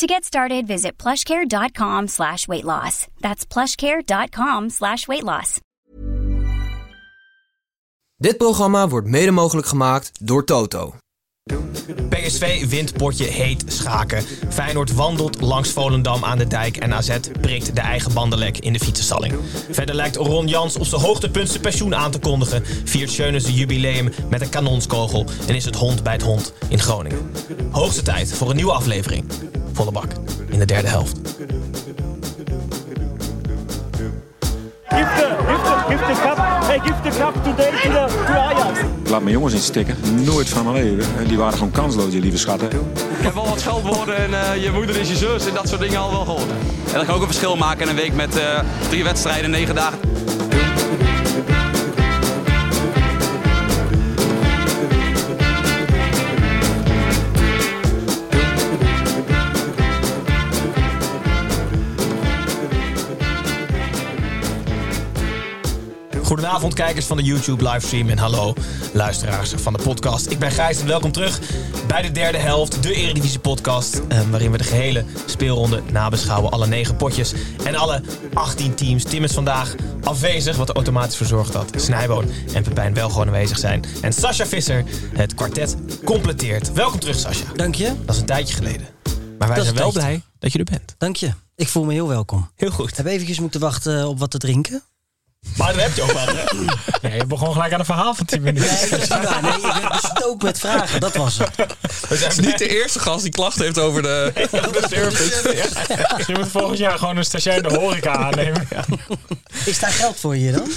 To get started, visit plushcare.com slash weight loss. That's plushcare.com slash weight loss. Dit programma wordt mede mogelijk gemaakt door Toto. PSV wint potje heet schaken. Feyenoord wandelt langs Volendam aan de dijk en AZ prikt de eigen bandenlek in de fietsenstalling. Verder lijkt Ron Jans op zijn hoogtepunt zijn pensioen aan te kondigen. Viert Schöne zijn jubileum met een kanonskogel en is het hond bij het hond in Groningen. Hoogste tijd voor een nieuwe aflevering. Volle bak in de derde helft. Give the, give the, give the cup, hey, give the cup today to, the, to Ajax. Ik laat mijn jongens niet stikken. Nooit van mijn leven. Die waren gewoon kansloos, die lieve schatten. Ik heb wel wat scheldwoorden en eh, je moeder is je zus en dat soort dingen al wel gehoord. En dat kan ook een verschil maken in een week met eh, drie wedstrijden, negen dagen. Goedenavond kijkers van de YouTube livestream en hallo luisteraars van de podcast. Ik ben Gijs en welkom terug bij de derde helft, de Eredivisie podcast. eh, waarin we de gehele speelronde nabeschouwen. Alle negen potjes en alle 18 teams. Tim is vandaag afwezig, wat er automatisch voor zorgt dat Snijboon en Pepijn wel gewoon aanwezig zijn. En Sascha Visser het kwartet completeert. Welkom terug Sascha. Dank je. Dat is een tijdje geleden. Maar wij Dat zijn wel blij dat je er bent. Dank je. Ik voel me heel welkom. Heel goed. Heb eventjes moeten wachten op wat te drinken. Maar dan heb je ook wel. Ja, je begon gelijk aan een verhaal van 10 minuten. Nee, dat is niet waar. Nee, ik ben bestookt met vragen. Dat was het. Zijn is niet de eerste gast die klachten heeft over de, over de service. Dus je moet volgend jaar gewoon een stagiair de horeca aannemen. Is daar geld voor je dan?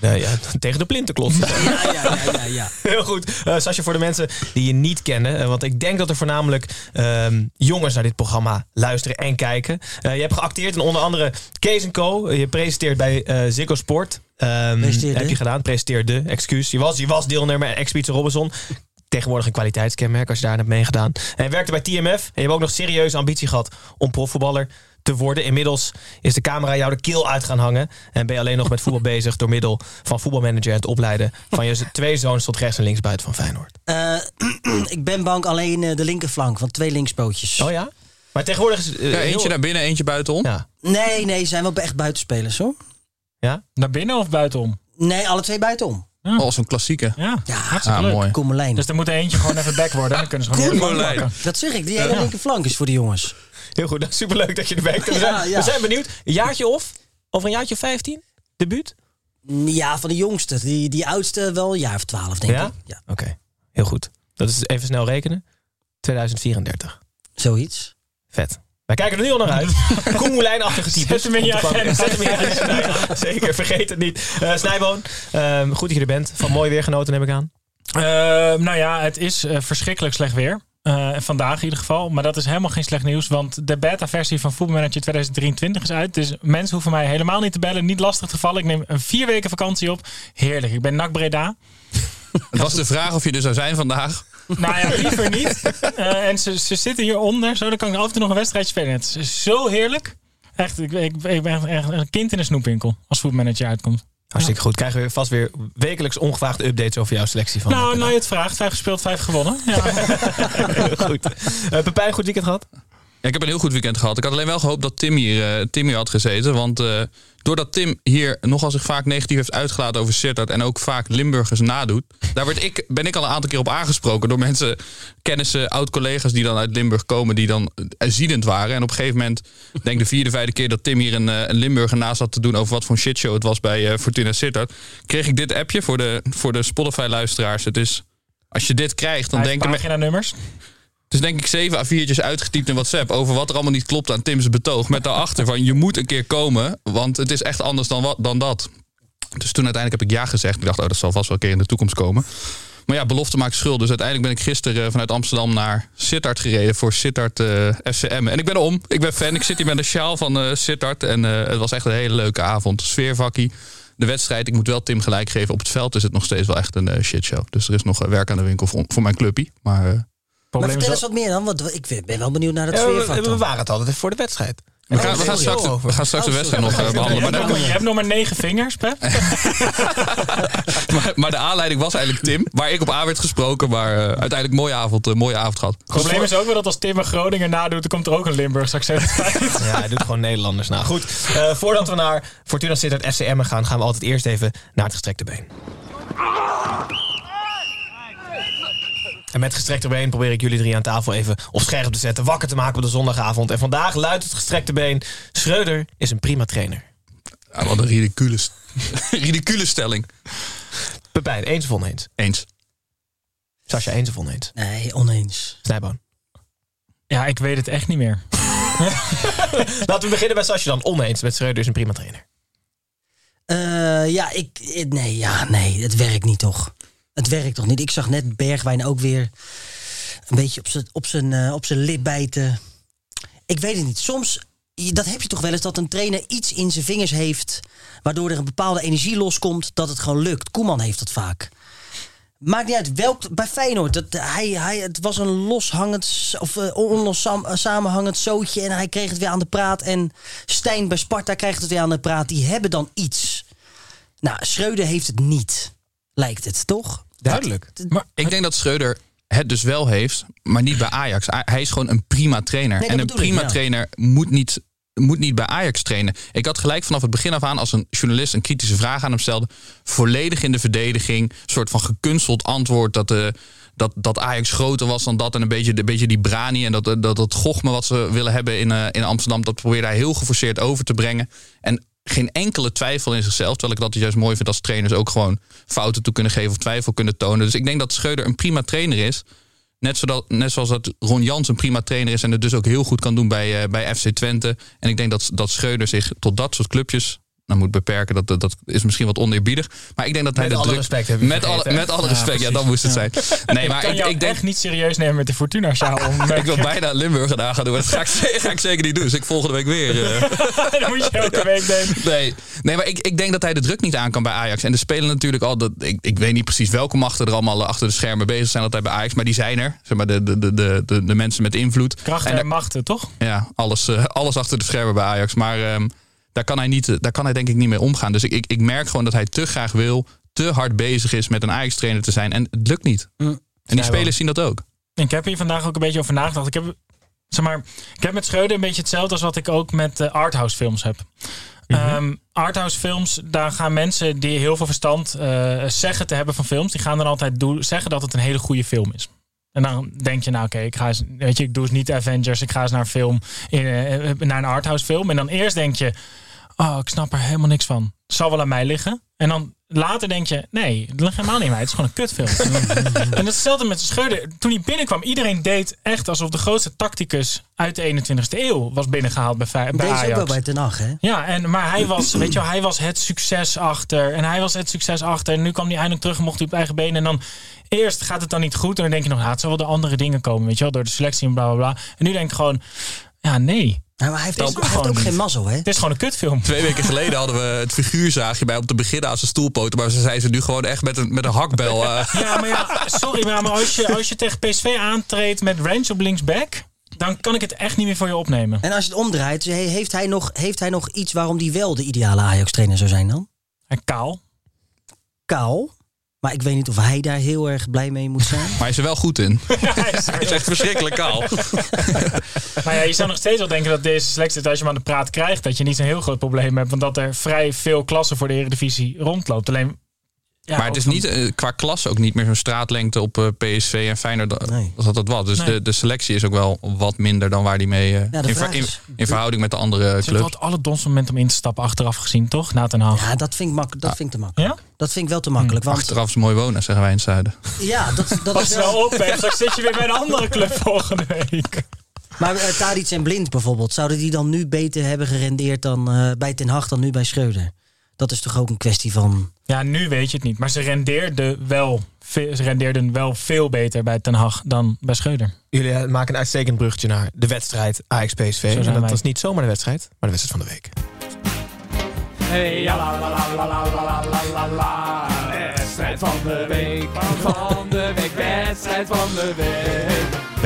Nee, ja, tegen de plinten klotsen. Ja, ja, ja, ja. ja. Heel goed. Uh, Sascha, voor de mensen die je niet kennen. eh, want ik denk dat er voornamelijk ehm, jongens naar dit programma luisteren en kijken. Eh, je hebt geacteerd in onder andere Kees Co. Je presenteert bij Ziggo Sport. Presenteerde. heb je gedaan. Presenteerde, excuus. Je was, je was deelnemer Expeditie Robinson. Tegenwoordig een kwaliteitskenmerk als je daar hebt meegedaan. En je werkte bij TMF. En je hebt ook nog serieuze ambitie gehad om profvoetballer te worden. Inmiddels is de camera jou de keel uit gaan hangen. En ben je alleen nog met voetbal bezig door middel van voetbalmanager en het opleiden van je twee zoons tot rechts en links buiten van Feyenoord. Eh, ik ben bang alleen eh, de linkerflank, want twee linkspootjes. Oh ja? Maar tegenwoordig is eh, Ja, heel- eentje naar binnen, eentje buitenom. Ja. Nee, nee, ze zijn wel echt buitenspelers hoor. Ja? Naar binnen of buitenom? Nee, alle twee buitenom. Oh, zo'n klassieke. Ja, Ja, hartstikke Ah, leuk. mooi. Kommerlijn. Dus er moet er eentje gewoon even back worden. En dan kunnen ze gewoon Koemelijn. Dat zeg ik, die hele linkerflank is voor de jongens. Heel goed. Dat is superleuk dat je er bent. We, Ja, zijn, ja. we zijn benieuwd. Een jaartje of? Over een jaartje of 15? Debuut? Ja, van de jongste. Die, die oudste wel een jaar of twaalf, denk Ja? ik. Ja, Oké. Heel goed. Dat is even snel rekenen. 2034. zoiets. Vet. Wij kijken er nu al naar uit. Koen Moulijn-achtige types. Zet hem in je agenda. Zet hem in je agenda. Zeker, vergeet het niet. Eh Snijboon, ehm, goed dat je er bent. Van mooi weer genoten neem ik aan. Eh, nou ja, het is eh, verschrikkelijk slecht weer. Eh, vandaag in ieder geval. Maar dat is helemaal geen slecht nieuws. Want de beta-versie van Voetbalmanager 2023 is uit. Dus mensen hoeven mij helemaal niet te bellen. Niet lastig te vallen. Ik neem een vier weken vakantie op. Heerlijk. Ik ben NAC Breda. Het was de vraag of je er zou zijn vandaag. Nou ja, liever niet. Eh, en ze, ze zitten hieronder. Zo, dan kan ik af en toe nog een wedstrijd spelen. Het is zo heerlijk. Echt, ik, ik, ik ben echt een kind in een snoepwinkel. Als voetmanager uitkomt. Hartstikke goed. Krijgen we vast weer wekelijks ongevraagde updates over jouw selectie van. Nou, nou je het vraagt. Vijf gespeeld, vijf gewonnen. Ja. Goed. Eh Pepijn, goed weekend gehad? Ja, ik heb een heel goed weekend gehad. Ik had alleen wel gehoopt dat Tim hier, eh, Tim hier had gezeten. Want eh, doordat Tim hier nogal zich vaak negatief heeft uitgelaten over Sittard... en ook vaak Limburgers nadoet... daar werd ik, ben ik al een aantal keer op aangesproken... door mensen, kennissen, oud-collega's die dan uit Limburg komen... die dan eh, ziedend waren. En op een gegeven moment, ik denk de vierde, vijfde keer... dat Tim hier een, een Limburger naast had te doen... over wat voor een shitshow het was bij eh, Fortuna Sittard... kreeg ik dit appje voor de, voor de Spotify-luisteraars. Het is... Als je dit krijgt, dan denken me- pagina nummers. Dus denk ik zeven A4'tjes uitgetypt in WhatsApp over wat er allemaal niet klopt aan Tim's betoog. Met daarachter van je moet een keer komen, want het is echt anders dan, wat, dan dat. Dus toen uiteindelijk heb ik ja gezegd. Ik dacht, oh, dat zal vast wel een keer in de toekomst komen. Maar ja, belofte maakt schuld. Dus uiteindelijk ben ik gisteren eh, vanuit Amsterdam naar Sittard gereden voor Sittard eh FCM. En ik ben om. Ik ben fan. Ik zit hier met een sjaal van eh Sittard. En het was echt een hele leuke avond. Sfeervakkie. de wedstrijd, ik moet wel Tim gelijk geven. Op het veld is het nog steeds wel echt een shitshow. Dus er is nog werk aan de winkel voor, voor mijn clubpie. Maar eh, Maar Probleem vertel is eens wat meer dan, want ik ben wel benieuwd naar het Ja, we, sfeerfactor. we waren het altijd voor de wedstrijd. we, gaan, we, gaan straks, we gaan straks de Oh, wedstrijd nog eh, je, behandelen. Maar je hebt nog maar negen vingers, Pep. maar, maar de aanleiding was eigenlijk Tim. Waar ik op aan werd gesproken. Maar eh, uiteindelijk mooie avond, eh, mooie avond gehad. Het probleem is ook wel dat als Tim een Groninger nadoet, dan komt er ook een Limburgs accent bij. Ja, hij doet gewoon Nederlanders na. Goed, eh, voordat we naar Fortuna Sittard FCM gaan, gaan we altijd eerst even naar het gestrekte been. En met gestrekte been probeer ik jullie drie aan tafel even op scherp te zetten, wakker te maken op de zondagavond. En vandaag luidt het gestrekte been: Schreuder is een prima trainer. Ja, wat een ridicule, st- ridicule stelling. Pepijn, eens of oneens? Eens. Sascha, eens of oneens? Nee, oneens. Snijboon. Ja, ik weet het echt niet meer. Laten we beginnen bij Sascha dan. Oneens met Schreuder is een prima trainer. Eh, ja, ik, nee, ja, nee, het werkt niet toch. Het werkt toch niet. Ik zag net Bergwijn ook weer een beetje op zijn op zijn eh, op zijn lip bijten. Ik weet het niet. Soms, dat heb je toch wel eens, dat een trainer iets in zijn vingers heeft... waardoor er een bepaalde energie loskomt, dat het gewoon lukt. Koeman heeft dat vaak. Maakt niet uit welk. Bij Feyenoord, dat, hij, hij, het was een loshangend of uh, samenhangend zootje en hij kreeg het weer aan de praat. En Stijn bij Sparta krijgt het weer aan de praat. Die hebben dan iets. Nou, Schreuder heeft het niet, lijkt het toch? Duidelijk. Maar Ik denk dat Schreuder het dus wel heeft, maar niet bij Ajax. Hij- is gewoon een prima trainer. Nee, en een ik, prima ja. trainer moet niet, moet niet bij Ajax trainen. Ik had gelijk vanaf het begin af aan, als een journalist een kritische vraag aan hem stelde, volledig in de verdediging, een soort van gekunsteld antwoord dat de. Dat, dat Ajax groter was dan dat en een beetje, een beetje die brani en dat, dat, dat gochme wat ze willen hebben in, eh, in Amsterdam, dat probeerde hij heel geforceerd over te brengen. En geen enkele twijfel in zichzelf. Terwijl ik dat juist mooi vind als trainers ook gewoon fouten toe kunnen geven of twijfel kunnen tonen. Dus ik denk dat Schreuder een prima trainer is. Net, net zoals dat Ron Jans een prima trainer is en het dus ook heel goed kan doen bij, eh, bij FC Twente. En ik denk dat, dat Schreuder zich tot dat soort clubjes nou, moet beperken. Dat, dat, dat is misschien wat oneerbiedig. Maar ik denk dat hij Met de alle druk... respect heb met, alle, met alle Ja, respect, ja, dan moest het zijn. Nee, ik maar kan ik, jou ik denk... echt niet serieus nemen met de Fortuna sjaal. Ik wil bijna Limburg na gaan doen. Dat ga ik, ga ik zeker niet doen. Dus ik volgende week weer. eh. dat moet je elke week denken. Nee, nee maar ik, ik denk dat hij de druk niet aan kan bij Ajax. En er spelen natuurlijk al, dat, ik, ik weet niet precies welke machten er allemaal achter de schermen bezig zijn altijd bij Ajax. Maar die zijn er. Zeg maar de, de, de, de, de, de mensen met invloed. Krachten En en daar- machten, toch? ja, alles, eh, alles achter de schermen bij Ajax. Maar ehm, daar, kan hij niet, eh, daar kan hij denk ik niet mee omgaan. Dus ik, ik, ik merk gewoon dat hij te graag wil, te hard bezig is met een Ajax-trainer te zijn. En het lukt niet. Mm. En die spelers zien dat ook. Ik heb hier vandaag ook een beetje over nagedacht. Ik heb, zeg maar, ik heb met Schreuder een beetje hetzelfde als wat ik ook met eh, arthouse films heb. Ehm, arthouse films, daar gaan mensen die heel veel verstand eh, zeggen te hebben van films, die gaan dan altijd doen, zeggen dat het een hele goede film is. En dan denk je, nou oké, ik ga eens, weet je, ik doe eens niet Avengers, ik ga eens naar een film, in, eh, naar een arthouse film. En dan eerst denk je, oh, ik snap er helemaal niks van. Het zal wel aan mij liggen. En dan later denk je, nee, het ligt helemaal niet aan mij. Het is gewoon een kutfilm. en dat is hetzelfde met Schreuder. Toen hij binnenkwam, iedereen deed echt alsof de grootste tacticus uit de 21ste eeuw was binnengehaald bij, bij Deze ook Ajax. wel bij Ten Hag, hè? Ja, en, maar hij was, weet je wel, hij was het succes achter. En hij was het succes achter. En nu kwam hij eindelijk terug en mocht hij op eigen benen. En dan eerst gaat het dan niet goed. En dan denk je nog, nou, het zal wel door andere dingen komen, weet je wel, door de selectie en bla bla bla. En nu denk ik gewoon, ja, nee. Nou, maar hij heeft, Dat ook, hij heeft geen mazzel, hè? Het is gewoon een kutfilm. Twee weken geleden hadden we het figuurzaagje bij om te beginnen aan zijn stoelpoten. Maar ze zijn ze nu gewoon echt met een, met een hakbel. eh, Ja, maar ja, sorry, maar maar als je, als je tegen PSV aantreedt met Range op linksback, dan kan ik het echt niet meer voor je opnemen. En als je het omdraait, he- heeft hij nog, heeft hij nog iets waarom die wel de ideale Ajax-trainer zou zijn dan? En kaal. Kaal. Maar ik weet niet of hij daar heel erg blij mee moet zijn. maar hij is er wel goed in. Hij is er Hij is echt verschrikkelijk kaal. Maar ja, je zou nog steeds wel denken dat deze selectie, als je hem aan de praat krijgt, dat je niet zo'n heel groot probleem hebt. Want dat er vrij veel klassen voor de Eredivisie rondloopt. Alleen. Ja, maar het is niet eh, qua klasse ook niet meer zo'n straatlengte op eh, PSV en Feyenoord da- Nee. als dat dat was. Dus Nee. de, de selectie is ook wel wat minder dan waar die mee eh, Ja, in, ver- in, is- in verhouding met de andere clubs. altijd alle dons moment om in te stappen achteraf gezien, toch? Na ten Haag. Ja, dat vind ik, mak dat vind ik te makkelijk. Ja? Dat vind ik wel te makkelijk. Want Achteraf is mooi wonen, zeggen wij in het zuiden. ja, dat, dat Pas is wel wel... op, hè. Straks zit je weer bij een andere club volgende week. Maar uh, Tadic en Blind bijvoorbeeld, zouden die dan nu beter hebben gerendeerd dan eh, bij Ten Hag dan nu bij Schreuder? dat is toch ook een kwestie van. Ja, nu weet je het niet. Maar ze rendeerden wel, ze rendeerden wel veel beter bij Ten Hag dan bij Scheuder. Jullie eh, maken een uitstekend bruggetje naar de wedstrijd AXPSV. En dat wij. was niet zomaar de wedstrijd, maar de wedstrijd van de week. Hey, ja, la, la, la, la, la, la, la, Wedstrijd van de week, van de week, wedstrijd van de week.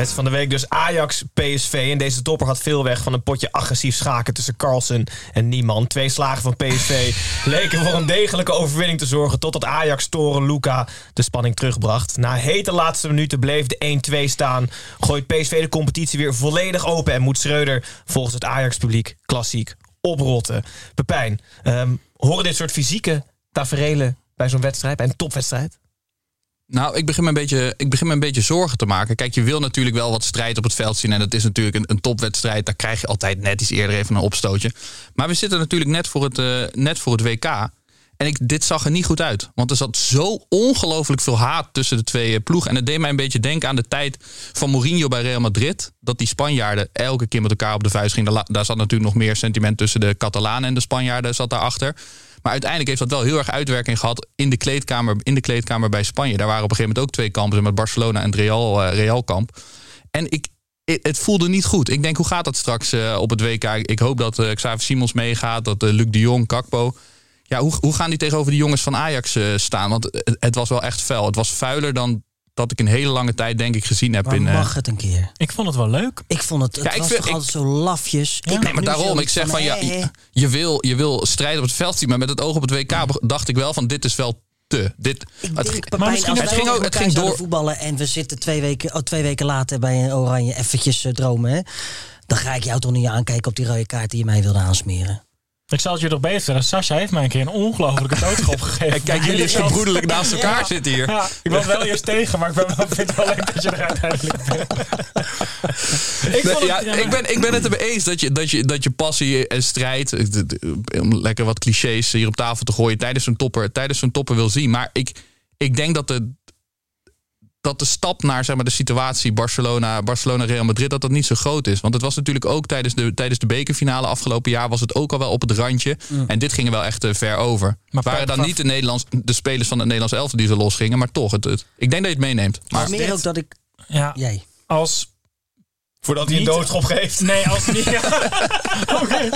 Wedstrijd van de week dus Ajax-PSV. En deze topper had veel weg van een potje agressief schaken tussen Carlsen en Nieman. Twee slagen van PSV leken voor een degelijke overwinning te zorgen... totdat Ajax-toren Luca de spanning terugbracht. Na hete laatste minuten bleef de 1-2 staan. Gooit PSV de competitie weer volledig open... en moet Schreuder volgens het Ajax-publiek klassiek oprotten. Pepijn, ehm, horen dit soort fysieke taferelen bij zo'n wedstrijd, bij een topwedstrijd? Nou, ik begin, me een beetje, ik begin me een beetje zorgen te maken. Kijk, je wil natuurlijk wel wat strijd op het veld zien. En dat is natuurlijk een, een topwedstrijd. Daar krijg je altijd net iets eerder even een opstootje. Maar we zitten natuurlijk net voor het, eh, net voor het WK. En ik, dit zag er niet goed uit. Want er zat zo ongelooflijk veel haat tussen de twee eh, ploegen. En het deed mij een beetje denken aan de tijd van Mourinho bij Real Madrid. Dat die Spanjaarden elke keer met elkaar op de vuist gingen. Daar zat natuurlijk nog meer sentiment tussen de Catalanen en de Spanjaarden zat daarachter. Maar uiteindelijk heeft dat wel heel erg uitwerking gehad in de kleedkamer, in de kleedkamer bij Spanje. Daar waren op een gegeven moment ook twee kampen met Barcelona en Real, eh, Real kamp. En ik, het voelde niet goed. Ik denk, hoe gaat dat straks eh, op het WK? Ik hoop dat eh, Xavier Simons meegaat, dat Luc de Jong, Kakpo. Ja, hoe, hoe gaan die tegenover die jongens van Ajax staan? Want het, het was wel echt vuil. Het was vuiler dan dat ik een hele lange tijd denk ik gezien heb. Maar in, eh, mag het een keer? Ik vond het wel leuk. Ik vond het, het Ja, ik was vind- toch ik- altijd zo lafjes. Ik Nee, maar daarom, ik zeg van ja, je, je wil, je wil strijd op het veld zien, maar met het oog op het WK dacht ik wel van dit is wel te. Dit, Ik het, denk, het ging ook- het ging door- voetballen en we zitten twee weken, oh, twee weken later bij een oranje eventjes eh, dromen, hè? Dan ga ik jou toch niet aankijken op die rode kaart die je mij wilde aansmeren. Ik zal het je nog beter. Sascha heeft mij een keer een ongelofelijke doodschop gegeven. En kijk, jullie zo broederlijk naast elkaar zitten hier. Ja, ik was wel eerst tegen, maar ik ben wel, vind het wel leuk dat je er uiteindelijk bent. ik, het, ja, ik, ben, ik ben het ermee eens dat je, dat, je, dat je passie en strijd, eh, om lekker wat clichés hier op tafel te gooien, tijdens zo'n topper, tijdens zo'n topper wil zien. Maar ik, ik denk dat de, dat de stap naar zeg maar, de situatie Barcelona, Barcelona Real Madrid, dat dat niet zo groot is. Want het was natuurlijk ook tijdens de, tijdens de bekerfinale afgelopen jaar, was het ook al wel op het randje. En dit ging er wel echt eh, ver over. Maar waren dan niet de, Nederlands, de spelers van het Nederlands elftal die zo los gingen, maar toch. Het, het- ik denk dat je het meeneemt. Maar Maar meer dit- ook dat ik... ja, Jij. als Voordat hij een doodschop geeft. Nee, als niet. Oké.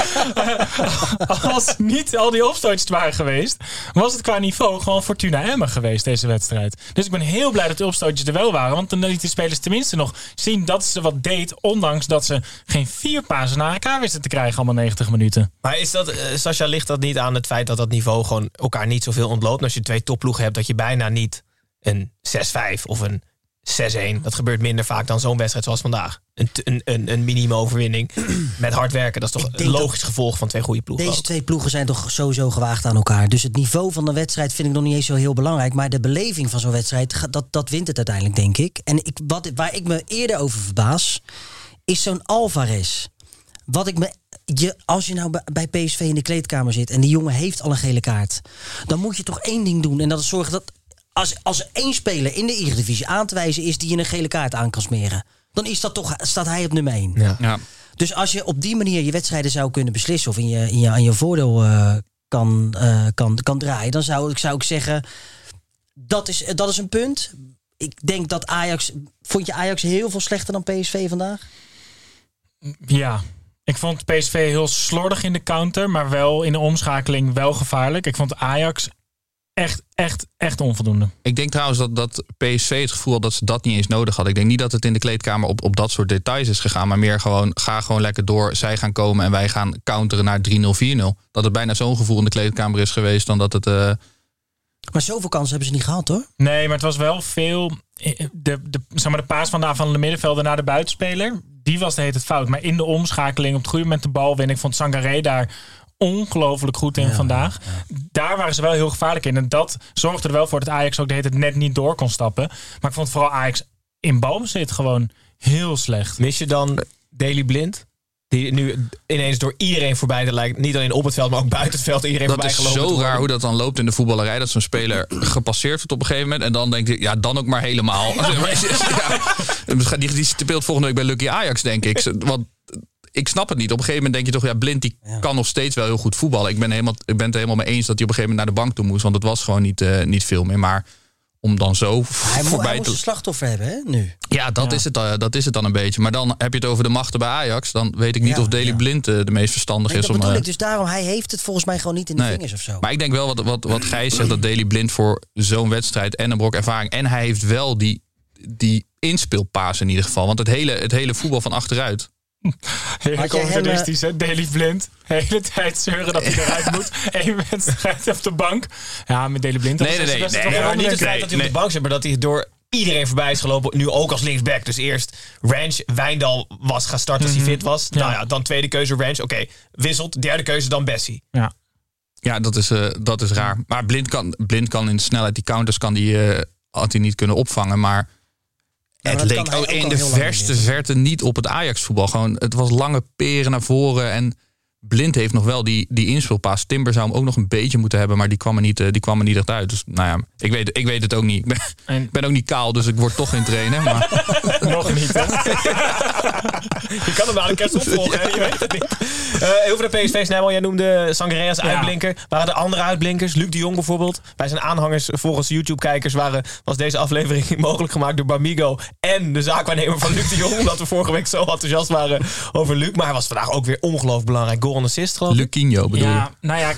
Als niet al die opstootjes waren geweest, was het qua niveau gewoon Fortuna Emmen geweest, deze wedstrijd. Dus ik ben heel blij dat de opstootjes er wel waren. Want dan lieten de spelers tenminste nog zien dat ze wat deed. Ondanks dat ze geen vier pasen naar elkaar wisten te krijgen, allemaal 90 minuten. Maar is dat, eh, Sascha, ligt dat niet aan het feit dat dat niveau gewoon elkaar niet zoveel ontloopt? En als je twee topploegen hebt, dat je bijna niet een 6-5 of een 6-1. Dat gebeurt minder vaak dan zo'n wedstrijd zoals vandaag. Een, een, een, een minimum-overwinning met hard werken. Dat is toch een logisch gevolg van twee goede ploegen. Deze ook. twee ploegen zijn toch sowieso gewaagd aan elkaar. Dus het niveau van de wedstrijd vind ik nog niet eens zo heel belangrijk. Maar de beleving van zo'n wedstrijd, dat, dat wint het uiteindelijk, denk ik. En ik, wat, waar ik me eerder over verbaas, is zo'n Alvarez. Wat ik me, je, als je nou bij- bij PSV in de kleedkamer zit en die jongen heeft al een gele kaart, dan moet je toch één ding doen. En dat is zorgen dat als, als er één speler in de Eredivisie aan te wijzen is die je een gele kaart aan kan smeren, dan is dat toch, staat hij op nummer één. Ja. ja. Dus als je op die manier je wedstrijden zou kunnen beslissen of in je, in je, aan je voordeel eh, kan, eh, kan, kan draaien, dan zou ik, zou ik zeggen: dat is, dat is een punt. Ik denk dat Ajax. Vond je Ajax heel veel slechter dan PSV vandaag? Ja. Ik vond PSV heel slordig in de counter, maar wel in de omschakeling wel gevaarlijk. Ik vond Ajax echt, echt, echt onvoldoende. Ik denk trouwens dat, dat PSV het gevoel had dat ze dat niet eens nodig hadden. Ik denk niet dat het in de kleedkamer op, op dat soort details is gegaan. Maar meer gewoon, ga gewoon lekker door. Zij gaan komen en wij gaan counteren naar 3-0, 4-0. Dat het bijna zo'n gevoel in de kleedkamer is geweest dan dat het... eh, Maar zoveel kansen hebben ze niet gehad hoor. Nee, maar het was wel veel. De, de, zeg maar de paas van de middenvelder naar de buitenspeler. Die was de heet het fout. Maar in de omschakeling op het goede moment de bal winnen. Ik vond Sangaré daar ongelooflijk goed in vandaag. Daar waren ze wel heel gevaarlijk in. En dat zorgde er wel voor dat Ajax ook de heet het net niet door kon stappen. Maar ik vond vooral Ajax in balbezit gewoon heel slecht. Mis je dan Daily Blind? Die nu ineens door iedereen voorbij te lijkt. Niet alleen op het veld, maar ook buiten het veld. Iedereen dat voorbij is zo raar hoe dat dan loopt in de voetballerij. Dat zo'n speler gepasseerd wordt op een gegeven moment. En dan denkt hij, ja, dan ook maar helemaal. Ja. Die, die speelt volgende week bij Lucky Ajax, denk ik. Want ik snap het niet. Op een gegeven moment denk je toch, ja, Blind die kan nog steeds wel heel goed voetballen. Ik ben, helemaal, ik ben het er helemaal mee eens dat hij op een gegeven moment naar de bank toe moest. Want het was gewoon niet, eh, niet veel meer. Maar om dan zo Hij, hij voorbij moest te... een slachtoffer hebben, hè, nu. Ja, dat, Is het, eh, dat is het dan een beetje. Maar dan heb je het over de machten bij Ajax. Dan weet ik niet Ja, of Daley ja. Blind eh, de meest verstandig Nee, is dat om... bedoel ik. Dus daarom, hij heeft het volgens mij gewoon niet in de Nee. vingers of zo. Maar ik denk wel wat, wat, wat Gijs zegt, dat Daley Blind voor zo'n wedstrijd en een brok ervaring. En hij heeft wel die, die inspeelpaas in ieder geval. Want het hele, het hele voetbal van achteruit. Heerlijk Had jij hem, conservatistisch, hè? Daily Blind. De hele tijd zeuren dat hij eruit moet. Eén wedstrijd op de bank. Ja, met Daily Blind. Nee, nee, nee, maar niet het feit dat hij op de bank zit, maar dat hij door iedereen voorbij is gelopen. Nu ook als linksback. Dus eerst Ranch, Wijndal was gaan starten als hij fit was. Ja. Nou ja, dan tweede keuze Ranch. Oké, wisselt. Derde keuze dan Bessie. Ja. Ja, dat is, eh, dat is raar. Maar Blind kan, Blind kan in de snelheid, die counters kan die, eh, had hij niet kunnen opvangen. Maar het leek ook in de verste verte niet op het Ajax voetbal. Gewoon, het was lange peren naar voren en... Blind heeft nog wel die, die inspeelpaas. Timber zou hem ook nog een beetje moeten hebben, maar die kwam er niet, eh, die kwam er niet echt uit. Dus nou ja, ik weet, ik weet het ook niet. Ik ben, En- ik ben ook niet kaal, dus ik word toch geen trainer. Maar Nog niet, hè? Je kan hem wel een kerst opvolgen, hè? je weet het niet. Eh over de PSV, Snijbel, jij noemde Ja. uitblinker. Waren er andere uitblinkers? Luc de Jong bijvoorbeeld. Wij zijn aanhangers, volgens YouTube-kijkers waren, was deze aflevering mogelijk gemaakt door Bamigo en de zaakwaarnemer van Luc de Jong. Omdat we vorige week zo enthousiast waren over Luc. Maar hij was vandaag ook weer ongelooflijk belangrijk. Goal en assist, geloof ik. Bedoel Ja, je? nou ja,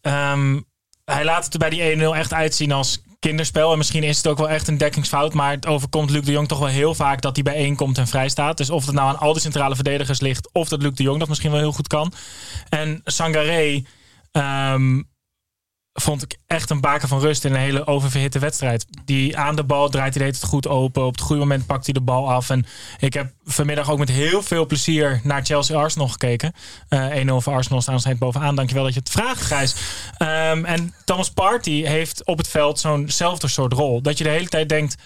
ehm, hij laat het er bij die 1-0 echt uitzien als kinderspel. En misschien is het ook wel echt een dekkingsfout. Maar het overkomt Luc de Jong toch wel heel vaak dat hij bij één komt en vrij staat. Dus of het nou aan al die centrale verdedigers ligt... of dat Luc de Jong dat misschien wel heel goed kan. En Sangaré ehm, vond ik echt een baken van rust in een hele oververhitte wedstrijd. Die aan de bal draait, hij het goed open. Op het goede moment pakt hij de bal af. En ik heb vanmiddag ook met heel veel plezier naar Chelsea-Arsenal gekeken. Eh 1-0 voor Arsenal staan steeds bovenaan. Dankjewel dat je het vraagt, Gijs. Ehm, en Thomas Partey heeft op het veld zo'nzelfde soort rol. Dat je de hele tijd denkt...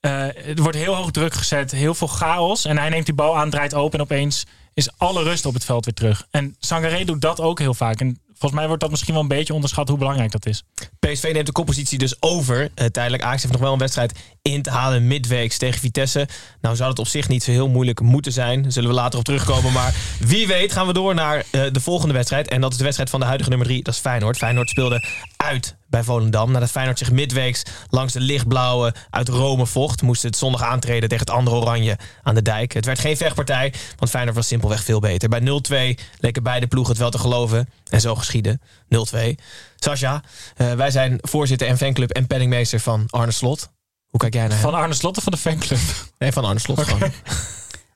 eh, er wordt heel hoog druk gezet, heel veel chaos. En hij neemt die bal aan, draait open en opeens is alle rust op het veld weer terug. En Sangaré doet dat ook heel vaak. En volgens mij wordt dat misschien wel een beetje onderschat hoe belangrijk dat is. PSV neemt de koppositie dus over. eh, tijdelijk. Ajax heeft nog wel een wedstrijd in te halen midweeks tegen Vitesse. Nou zou het op zich niet zo heel moeilijk moeten zijn. Zullen we later op terugkomen. Maar wie weet gaan we door naar eh, de volgende wedstrijd. En dat is de wedstrijd van de huidige nummer 3. Dat is Feyenoord. Feyenoord speelde uit bij Volendam. Nadat Feyenoord zich midweeks langs de lichtblauwe uit Rome vocht... moest het zondag aantreden tegen het andere oranje aan de dijk. Het werd geen vechtpartij, want Feyenoord was simpelweg veel beter. Bij 0-2 leken beide ploegen het wel te geloven. En zo geschiedde. 0-2. Sascha, eh, wij zijn voorzitter en fanclub en penningmeester van Arne Slot. Hoe kijk jij naar hem? Van Arne Slot of van de fanclub? Nee, van Arne Slot gewoon.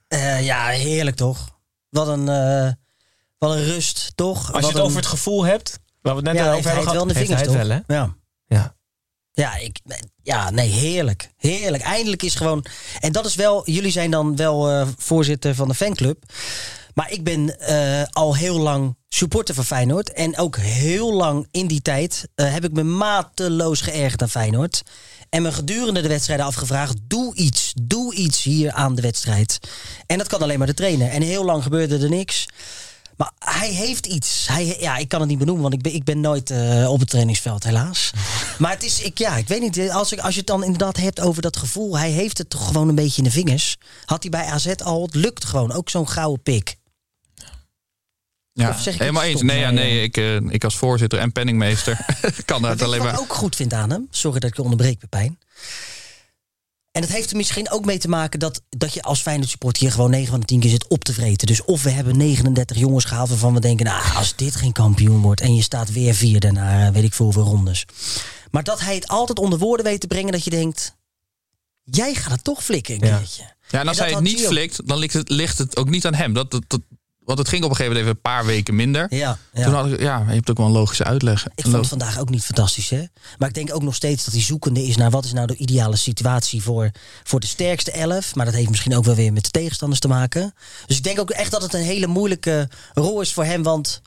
Eh, ja, heerlijk toch? Wat een, eh, wat een rust, toch? Als Wat je het een- over het gevoel hebt, waar we het net ja, over hebben het wel in gehad, de heeft vingers, hij toch? het wel, hè? Ja. Ja. Ja, ik, ja, nee, heerlijk. Heerlijk. Eindelijk is gewoon. En dat is wel. Jullie zijn dan wel eh, voorzitter van de fanclub. Maar ik ben eh, al heel lang supporter van Feyenoord. En ook heel lang in die tijd eh, heb ik me mateloos geërgerd aan Feyenoord. En me gedurende de wedstrijden afgevraagd: doe iets, doe iets hier aan de wedstrijd. En dat kan alleen maar de trainer. En heel lang gebeurde er niks. Maar hij heeft iets. Hij, ja, ik kan het niet benoemen, want ik ben, ik ben nooit eh, op het trainingsveld, helaas. Maar het is, ik, ja, ik weet niet. Als, ik, als je het dan inderdaad hebt over dat gevoel, hij heeft het toch gewoon een beetje in de vingers. Had hij bij AZ al, het lukt gewoon. Ook zo'n gouden pik. Ja, Of zeg ik helemaal eens. Nee, ja, nee ik, eh, ik als voorzitter en penningmeester kan je alleen wat maar... ik ook goed vind aan hem? Sorry dat ik je onderbreek, Pepijn. En het heeft er misschien ook mee te maken dat, dat je als Feyenoord supporter hier gewoon 9 van de 10 keer zit op te vreten. Dus of we hebben 39 jongens gehaald waarvan we denken, nou, als dit geen kampioen wordt en je staat weer vierde na eh, weet ik veel hoeveel rondes. Maar dat hij het altijd onder woorden weet te brengen dat je denkt, jij gaat het toch flikken een Ja. keertje. Ja, en als dat hij het niet flikt, dan ligt het, ligt het ook niet aan hem. Dat, dat, dat, want het ging op een gegeven moment even een paar weken minder. Ja, ja. Toen had ik, ja, je hebt ook wel een logische uitleg. Ik vond het vandaag ook niet fantastisch, hè? Maar ik denk ook nog steeds dat hij zoekende is naar wat is nou de ideale situatie voor, voor de sterkste elf. Maar dat heeft misschien ook wel weer met de tegenstanders te maken. Dus ik denk ook echt dat het een hele moeilijke rol is voor hem. Want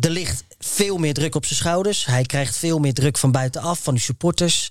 er ligt veel meer druk op zijn schouders. Hij krijgt veel meer druk van buitenaf, van de supporters.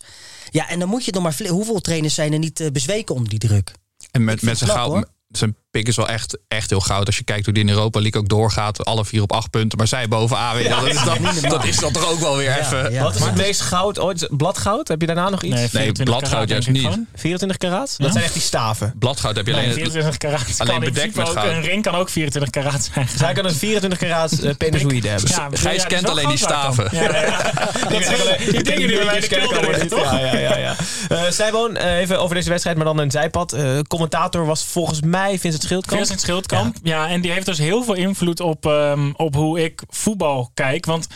Ja, en dan moet je nog maar... Hoeveel trainers zijn er niet eh, bezweken onder die druk? En met, met zijn, goud, zijn Pik is wel echt, echt heel goud. Als je kijkt hoe die in Europa League ook doorgaat. Alle vier op acht punten. Maar zij bovenaan weer. dat, is dan, dat is dan toch ook wel weer even... ja. Wat is het meest goud ooit? Bladgoud? Heb je daarna nog iets? Nee, 24 bladgoud karaat, juist niet. gewoon. 24 karaat? Dat zijn echt die staven. Bladgoud heb je alleen... Nee, het- 24 karaat. alleen bedekt met ook- goud. Een ring kan ook 24 karaat zijn. Zij kan een 24 karaat uh, penisoïde hebben. Ja, Gijs dat kent alleen die staven. Ja, ja, ja. Dat zijn die dingen die bij mij de kelder liggen, toch? Ja, ja, ja. ja. Eh, Sijboon, eh, even over deze wedstrijd, maar dan een zijpad. Eh, commentator was volgens mij Vincent Schildkamp. Vincent Schildkamp. Ja. en die heeft dus heel veel invloed op, ehm, op hoe ik voetbal kijk. Want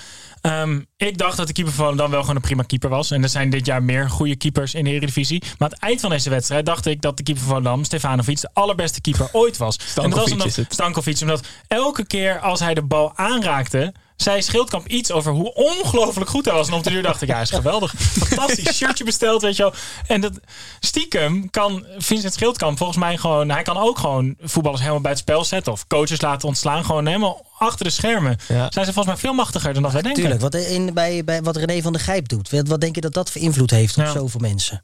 ehm, ik dacht dat de keeper van dan wel gewoon een prima keeper was. En er zijn dit jaar meer goede keepers in de Eredivisie. Maar aan het eind van deze wedstrijd dacht ik dat de keeper van Dam, Stefanovic, de allerbeste keeper ooit was. en dat was omdat, is het. Stankovic, omdat elke keer als hij de bal aanraakte, zei Schildkamp iets over hoe ongelooflijk goed hij was. En op de duur dacht ik, ja, hij is geweldig. Fantastisch. Shirtje besteld, weet je wel. En dat stiekem kan Vincent Schildkamp volgens mij gewoon... Hij kan ook gewoon voetballers helemaal bij het spel zetten. Of coaches laten ontslaan. Gewoon helemaal achter de schermen. Ja. Zijn ze volgens mij veel machtiger dan dat wij denken. Tuurlijk, wat, in, bij, bij, wat René van der Gijp doet. Wat, wat denk je dat dat voor invloed heeft op Ja. zoveel mensen?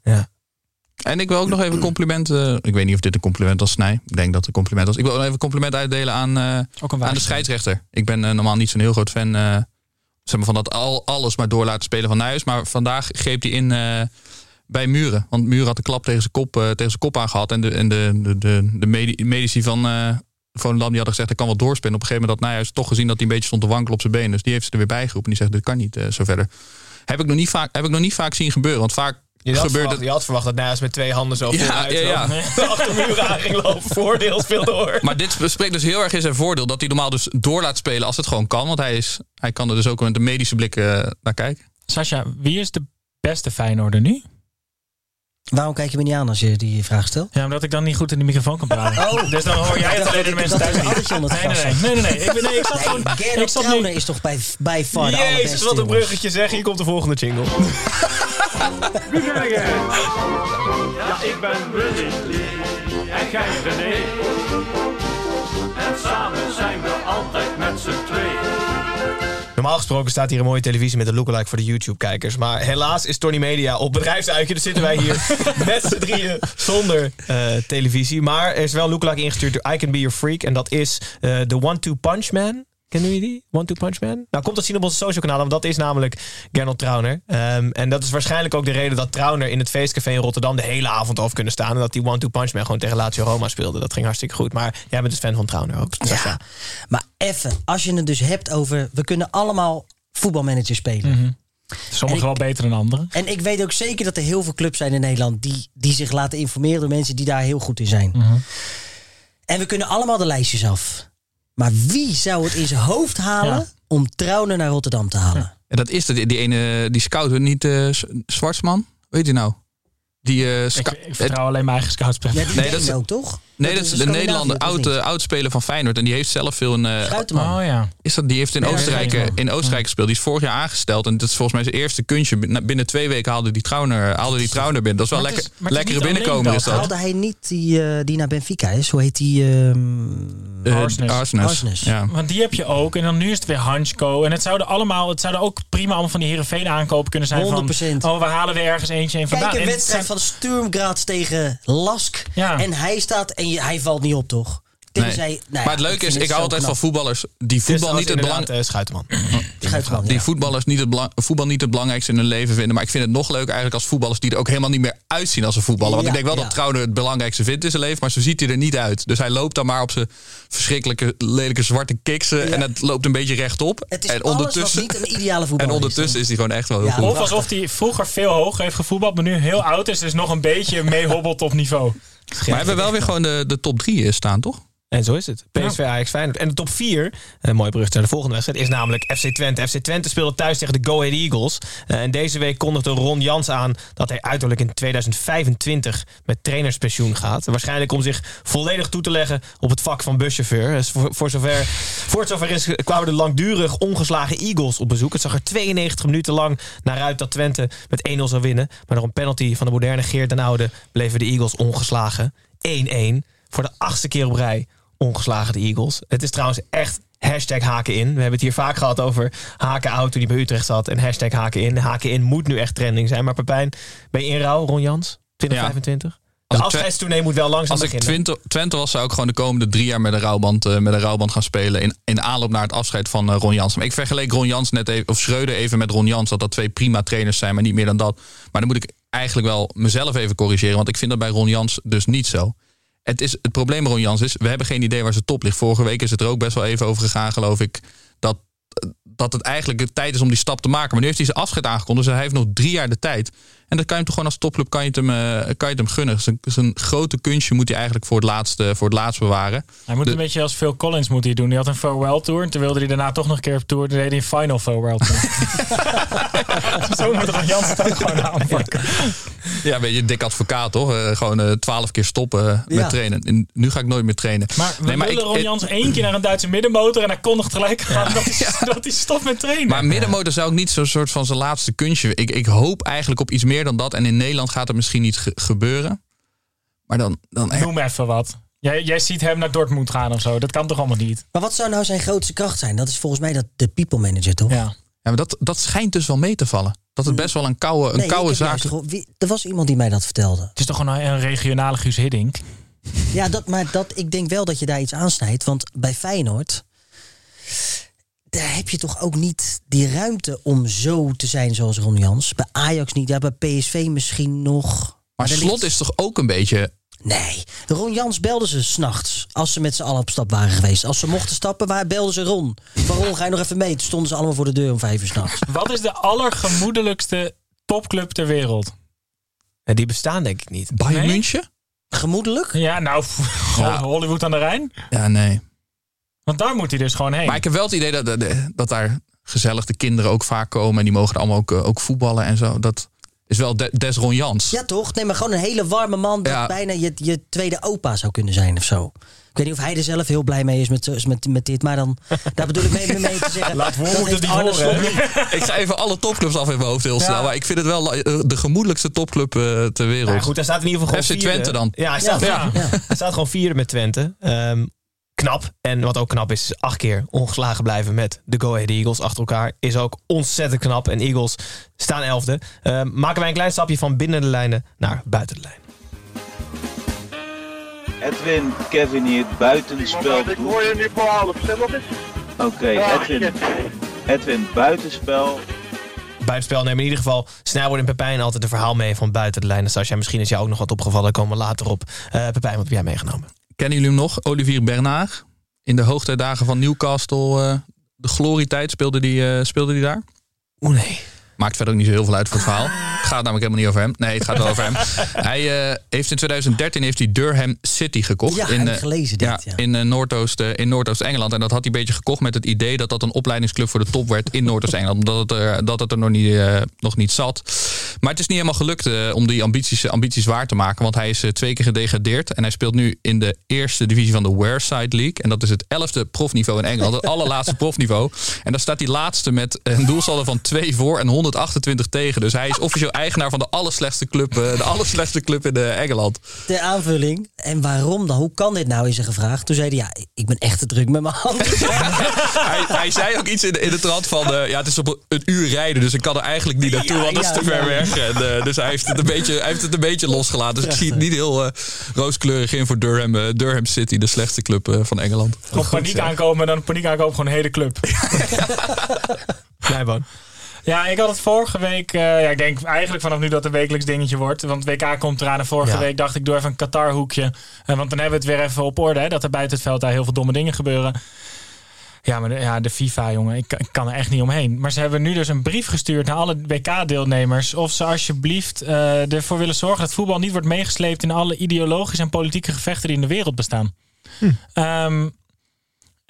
En ik wil ook nog even complimenten. Ik weet niet of dit een compliment was. Nee, ik denk dat het een compliment was. Ik wil nog even compliment uitdelen aan, eh, aan de scheidsrechter. Ik ben eh, normaal niet zo'n heel groot fan eh, zeg maar van dat al, alles maar door laten spelen van Nijhuis. Maar vandaag greep hij in eh, bij Muren. Want Muren had de klap tegen zijn kop, eh, tegen zijn kop aangehad. En de, en de, de, de, de medi- medici van eh Volendam die hadden gezegd... hij kan wel doorspelen. Op een gegeven moment had Nijhuis toch gezien dat hij een beetje stond te wankelen op zijn benen. Dus die heeft ze er weer bijgeroepen. En die zegt, dit kan niet eh, zo verder. Heb ik, nog niet vaak, heb ik nog niet vaak zien gebeuren. Want vaak Je had, verwacht, je had verwacht dat Nijs met twee handen zo Ja, vooruit ja, ja. zo achter muren aan ging lopen. Voordeel speelt door. Maar dit spreekt dus heel erg in zijn voordeel. Dat hij normaal dus door laat spelen als het gewoon kan. Want hij, is, hij kan er dus ook met een medische blik eh, naar kijken. Sascha, wie is de beste Feyenoorder nu? Waarom kijk je me niet aan als je die vraag stelt? Ja, omdat ik dan niet goed in de microfoon kan praten. Oh. Dus dan hoor jij het alleen de mensen dat thuis niet. Nee, nee, nee. nee, nee, nee. Ik, ben, nee, ik zat gewoon... Nee, Gernot ik zat Trauner nu, is toch bij, bij far de allerbeste, Jezus, wat een bruggetje zeg. Hier komt de volgende jingle. Ja, ik ben Willy en jij René. En samen zijn we altijd met z'n twee. Normaal gesproken staat hier een mooie televisie met een lookalike voor de YouTube-kijkers. Maar helaas is Tony Media op bedrijfsuitje. Dus zitten wij hier met z'n drieën zonder eh, televisie. Maar er is wel een lookalike ingestuurd door I Can Be Your Freak. En dat is eh, de One-Two Punch Man. Kennen jullie die? One-Two Punch Man? Nou, komt dat zien op onze social kanalen. Want dat is namelijk Gernot Trauner. Ehm, en dat is waarschijnlijk ook de reden dat Trauner in het feestcafé in Rotterdam de hele avond over kunnen staan. En dat die One-Two Punch Man gewoon tegen Lazio Roma speelde. Dat ging hartstikke goed. Maar jij bent dus fan van Trauner ook. Ja, maar even, als je het dus hebt over... We kunnen allemaal voetbalmanager spelen. Sommigen wel beter dan anderen. En ik weet ook zeker dat er heel veel clubs zijn in Nederland... die, die zich laten informeren door mensen die daar heel goed in zijn. Mhm. En we kunnen allemaal de lijstjes af. Maar wie zou het in zijn hoofd halen... Ja. om Trauner naar Rotterdam te halen? En dat is de, die ene, die scout, niet eh Zwartsman? Weet je nou? Die, eh, Ik, vertrouw alleen mijn eigen scoutspreker. Ja, nee, dat is- ook, toch? Nee, dat is de Nederlander, oud, niet? eh, oud speler van Feyenoord. En die heeft zelf veel een... eh. Oh ja. is dat, die heeft in Oostenrijk, eh, in Oostenrijk gespeeld. Die is vorig jaar aangesteld. En dat is volgens mij zijn eerste kunstje. Binnen twee weken haalde die Trauner, haalde die Trauner binnen. Dat is wel lekker, is lekkere binnenkomer is dat. Haalde hij niet die, eh, die naar Benfica is? Hoe heet die? ehm, Eh, Arsnes. Arsnes. Arsnes. Ja. Want die heb je ook. En dan nu is het weer Hansko. En het zouden allemaal, het zouden ook prima allemaal van die Heerenveen aankopen kunnen zijn. 100%. Van, oh, we halen er ergens eentje in vandaan. Kijk, een En wedstrijd van Sturm Graz tegen Lask. Ja. En hij staat en hij valt niet op, toch? Nee. Tenzij, nou ja, maar het leuke is, ik hou altijd van voetballers die voetbal niet het belang, belang... Schuiterman. Schuitman, die ja. voetballers niet het belang, voetbal niet het belangrijkste in hun leven vinden. Maar ik vind het nog leuker eigenlijk als voetballers die er ook helemaal niet meer uitzien als een voetballer. Want Ja, ik denk wel ja. dat Trouwner het belangrijkste vindt in zijn leven, maar zo ziet hij er niet uit. Dus hij loopt dan maar op zijn verschrikkelijke, lelijke zwarte kiksen en het loopt een beetje rechtop. Het is en alles wat ondertussen, niet een ideale en voetballer ondertussen is hij gewoon echt wel heel Ja, goed. Of alsof hij vroeger veel hoger heeft gevoetbald, maar nu heel oud is. Dus nog een beetje meehobbelt op niveau. Maar we hebben wel weer gewoon de, de top drie staan, toch? En zo is het. PSV, Ajax, Feyenoord. En de top 4, een mooie brug naar de volgende wedstrijd, is namelijk FC Twente. FC Twente speelde thuis tegen de Go Ahead Eagles. Eh, en deze week kondigde Ron Jans aan dat hij uiterlijk in 2025 met trainerspensioen gaat. Waarschijnlijk om zich volledig toe te leggen op het vak van buschauffeur. Dus voor, voor, zover, voor het zover is, kwamen de langdurig ongeslagen Eagles op bezoek. Het zag er 92 minuten lang naar uit dat Twente met 1-0 zou winnen. Maar door een penalty van de moderne Geert den Oude bleven de Eagles ongeslagen. 1-1 voor de achtste keer op rij ongeslagen de Eagles. Het is trouwens echt hashtag haken in. We hebben het hier vaak gehad over haken out toen hij bij Utrecht zat. En hashtag haken in. Haken in moet nu echt trending zijn. Maar Pepijn, ben je in rouw, Ron Jans? 2025? De ik Twe- afscheidstournee moet wel langzaam Als ik beginnen. Twente, Twente was, zou ik gewoon de komende drie jaar met een rouwband, eh, met een rouwband gaan spelen. In, in aanloop naar het afscheid van eh, Ron Jans. Maar ik vergeleek Ron Jans net even, of Schreuder even met Ron Jans. Dat dat twee prima trainers zijn, maar niet meer dan dat. Maar dan moet ik eigenlijk wel mezelf even corrigeren. Want ik vind dat bij Ron Jans dus niet zo. Het, is, het probleem Ron Jans is, we hebben geen idee waar zijn top ligt. Vorige week is het er ook best wel even over gegaan, geloof ik. Dat, dat het eigenlijk de tijd is om die stap te maken. Maar nu heeft hij zijn afscheid aangekondigd. Dus hij heeft nog drie jaar de tijd. En dat kan je hem toch gewoon als topclub kan je het hem, eh, kan je het hem gunnen. Zijn, zijn grote kunstje moet hij eigenlijk voor het laatste, voor het laatst bewaren. Hij moet De- een beetje als Phil Collins moet hij doen. Die had een farewell tour. En toen wilde hij daarna toch nog een keer op tour. Toen deed hij een final farewell tour. Zo moet Ron Jans het ook gewoon aanpakken. Ja, een beetje dik advocaat toch? Eh, gewoon eh, twaalf keer stoppen met Ja. trainen. En nu ga ik nooit meer trainen. Maar we Nee, maar willen ik- Ron Jans één keer naar een Duitse middenmotor. En hij kondigt gelijk aan dat, hij, dat hij stopt met trainen. Maar middenmotor zou ik niet zo'n soort van zijn laatste kunstje. Ik, ik hoop eigenlijk op iets meer dan dat. En in Nederland gaat het misschien niet ge- gebeuren. Maar dan, dan echt. Noem even wat. Jij, jij ziet hem naar Dortmund gaan of zo. Dat kan toch allemaal niet? Maar wat zou nou zijn grootste kracht zijn? Dat is volgens mij dat de people manager, toch? Ja. Ja, maar dat, dat schijnt dus wel mee te vallen. Dat het best wel een koude, een Nee, koude zaak is. Er was iemand die mij dat vertelde. Het is toch gewoon een regionale Guus Hiddink. Ja, dat, maar dat, ik denk wel dat je daar iets aansnijdt. Want bij Feyenoord... daar heb je toch ook niet die ruimte om zo te zijn zoals Ron Jans. Bij Ajax niet, ja, bij PSV misschien nog. Maar slot ligt- is toch ook een beetje. Nee, Ron Jans belde ze s'nachts als ze met z'n allen op stap waren geweest. Als ze mochten stappen, waar belden ze Ron. Waarom ga je nog even mee? Toen stonden ze allemaal voor de deur om vijf uur s'nachts. Wat is de allergemoedelijkste topclub ter wereld? Ja, die bestaan denk ik niet. Bayern Nee? München? Gemoedelijk? Ja, nou, Ja. Hollywood aan de Rijn. Ja, nee. Want daar moet hij dus gewoon heen. Maar ik heb wel het idee dat, dat, dat daar gezellig de kinderen ook vaak komen. En die mogen er allemaal ook, eh, ook voetballen en zo. Dat is wel de, des Ron Jans. Ja, toch? Nee, maar gewoon een hele warme man. Dat Ja. bijna je, je tweede opa zou kunnen zijn of zo. Ik weet niet of hij er zelf heel blij mee is met, met, met dit. Maar dan, daar bedoel ik mee, mee te zeggen. Laat heeft niet Arne horen. Ik ga even alle topclubs af in mijn hoofd heel snel. Ja. Maar ik vind het wel eh, de gemoedelijkste topclub eh, ter wereld. Nou, goed, hij staat in ieder geval FC gewoon vierde. Twente dan. Ja, hij staat, Ja. ja. hij staat gewoon vierde met Twente. Ehm, knap. En wat ook knap is, is acht keer ongeslagen blijven met de Go Ahead Eagles achter elkaar. Is ook ontzettend knap. En Eagles staan elfde. Ehm, maken wij een klein stapje van binnen de lijnen naar buiten de lijn. Edwin, Kevin hier, buitenspel. Ik hoor je nu voor Oké, Edwin, Edwin, buitenspel. Buitenspel nemen in ieder geval Snijboord en Pepijn altijd een verhaal mee van buiten de lijn. Sascha, misschien is jou ook nog wat opgevallen. Komen we later op. Eh Pepijn, wat heb jij meegenomen? Kennen jullie hem nog? Olivier Bernard. In de hoogtijdagen van Newcastle. eh, de glorietijd speelde die, eh, speelde die daar. Oeh nee. Maakt verder ook niet zo heel veel uit voor het verhaal. Het gaat namelijk helemaal niet over hem. Nee, het gaat wel over hem. Hij eh, heeft in 2013 heeft hij Durham City gekocht. Ja, in, ik gelezen dit, ja, ja. in eh, Noordoost, in Noordoost-Engeland. En dat had hij een beetje gekocht met het idee dat dat een opleidingsclub voor de top werd in Noordoost-Engeland. Omdat het er, dat het er nog, niet, nog niet zat. Maar het is niet helemaal gelukt om die ambities, ambities waar te maken. Want hij is twee keer gedegradeerd. En hij speelt nu in de eerste divisie van de Wearside League. En dat is het elfde profniveau in Engeland. Het allerlaatste profniveau. En daar staat hij laatste met een doelsaldo van 2 voor en 128 tegen. Dus hij is officieel eigenaar van de allerslechtste club, eh, de allerslechtste club in eh, Engeland. Ter aanvulling. En waarom dan? Hoe kan dit nou? Is er gevraagd. Toen zei hij, ja, ik ben echt te druk met mijn handen. hij, hij zei ook iets in de, in de trant van... eh, ja, het is op een uur rijden, dus ik kan er eigenlijk niet naartoe... Ja, want dat is ja, te ver ja. weg. En, eh, dus hij heeft, het een beetje, hij heeft het een beetje losgelaten. Dus ik zie het niet heel eh, rooskleurig in voor Durham, eh, Durham City... de slechtste club eh, van Engeland. Op paniek aankomen, dan paniek aankomen gewoon een hele club. Nijboon. Ja, ik had het vorige week. eh, ja, ik denk eigenlijk vanaf nu dat het een wekelijks dingetje wordt. Want WK komt eraan. En vorige Ja. week dacht ik door even een Qatar hoekje. Eh, want dan hebben we het weer even op orde. Hè, dat er buiten het veld daar heel veel domme dingen gebeuren. Ja, maar de, ja, de FIFA, jongen, ik, ik kan er echt niet omheen. Maar ze hebben nu dus een brief gestuurd naar alle WK-deelnemers. Of ze alsjeblieft eh, ervoor willen zorgen dat voetbal niet wordt meegesleept in alle ideologische en politieke gevechten die in de wereld bestaan. Ehm,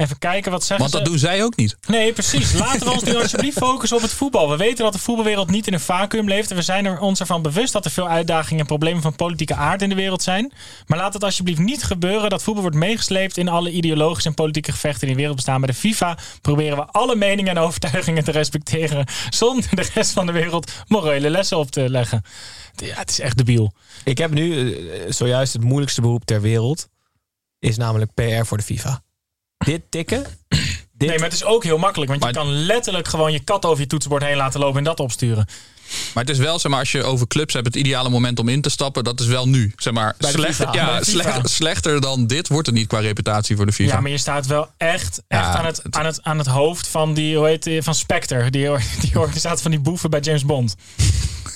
even kijken, wat zeggen Want ze? dat doen zij ook niet. Nee, precies. Laten we ons nu alsjeblieft focussen op het voetbal. We weten dat de voetbalwereld niet in een vacuüm leeft. En we zijn er ons ervan bewust dat er veel uitdagingen en problemen van politieke aard in de wereld zijn. Maar laat het alsjeblieft niet gebeuren dat voetbal wordt meegesleept in alle ideologische en politieke gevechten die in de wereld bestaan. Bij de FIFA proberen we alle meningen en overtuigingen te respecteren. Zonder de rest van de wereld morele lessen op te leggen. Ja, het is echt debiel. Ik heb nu eh, zojuist het moeilijkste beroep ter wereld. Is namelijk PR voor de FIFA. Dit tikken. Dit, Nee, maar het is ook heel makkelijk. Want je kan letterlijk gewoon je kat over je toetsenbord heen laten lopen en dat opsturen. Maar het is wel, zeg maar, als je over clubs hebt, het ideale moment om in te stappen, dat is wel nu. Zeg maar, slechter, FIFA. Ja, slechter dan dit wordt het niet qua reputatie voor de FIFA. Ja, maar je staat wel echt, echt Ja, aan, het, aan, het, aan het hoofd van die, hoe heet die, van Spectre, die, die organisatie van die boeven bij James Bond.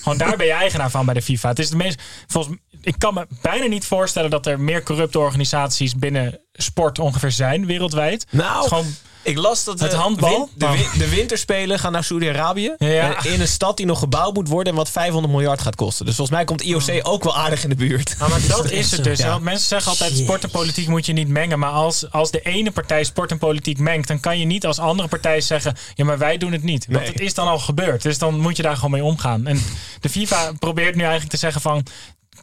Gewoon daar ben je eigenaar van bij de FIFA. Het is de meest, volgens, ik kan me bijna niet voorstellen dat er meer corrupte organisaties binnen sport ongeveer zijn wereldwijd. Nou, Het is gewoon Ik las dat Het de, handbal? win- de, win- de winterspelen gaan naar Saudi-Arabië. Ja. Eh, In een stad die nog gebouwd moet worden en wat 500 miljard gaat kosten. Dus volgens mij komt IOC ook wel aardig in de buurt. Nou, maar dat is het dus. Ja. Mensen zeggen altijd, sport en politiek moet je niet mengen. Maar als, als de ene partij sport en politiek mengt... dan kan je niet als andere partij zeggen... ja, maar wij doen het niet. Want Nee. het is dan al gebeurd. Dus dan moet je daar gewoon mee omgaan. En de FIFA probeert nu eigenlijk te zeggen van...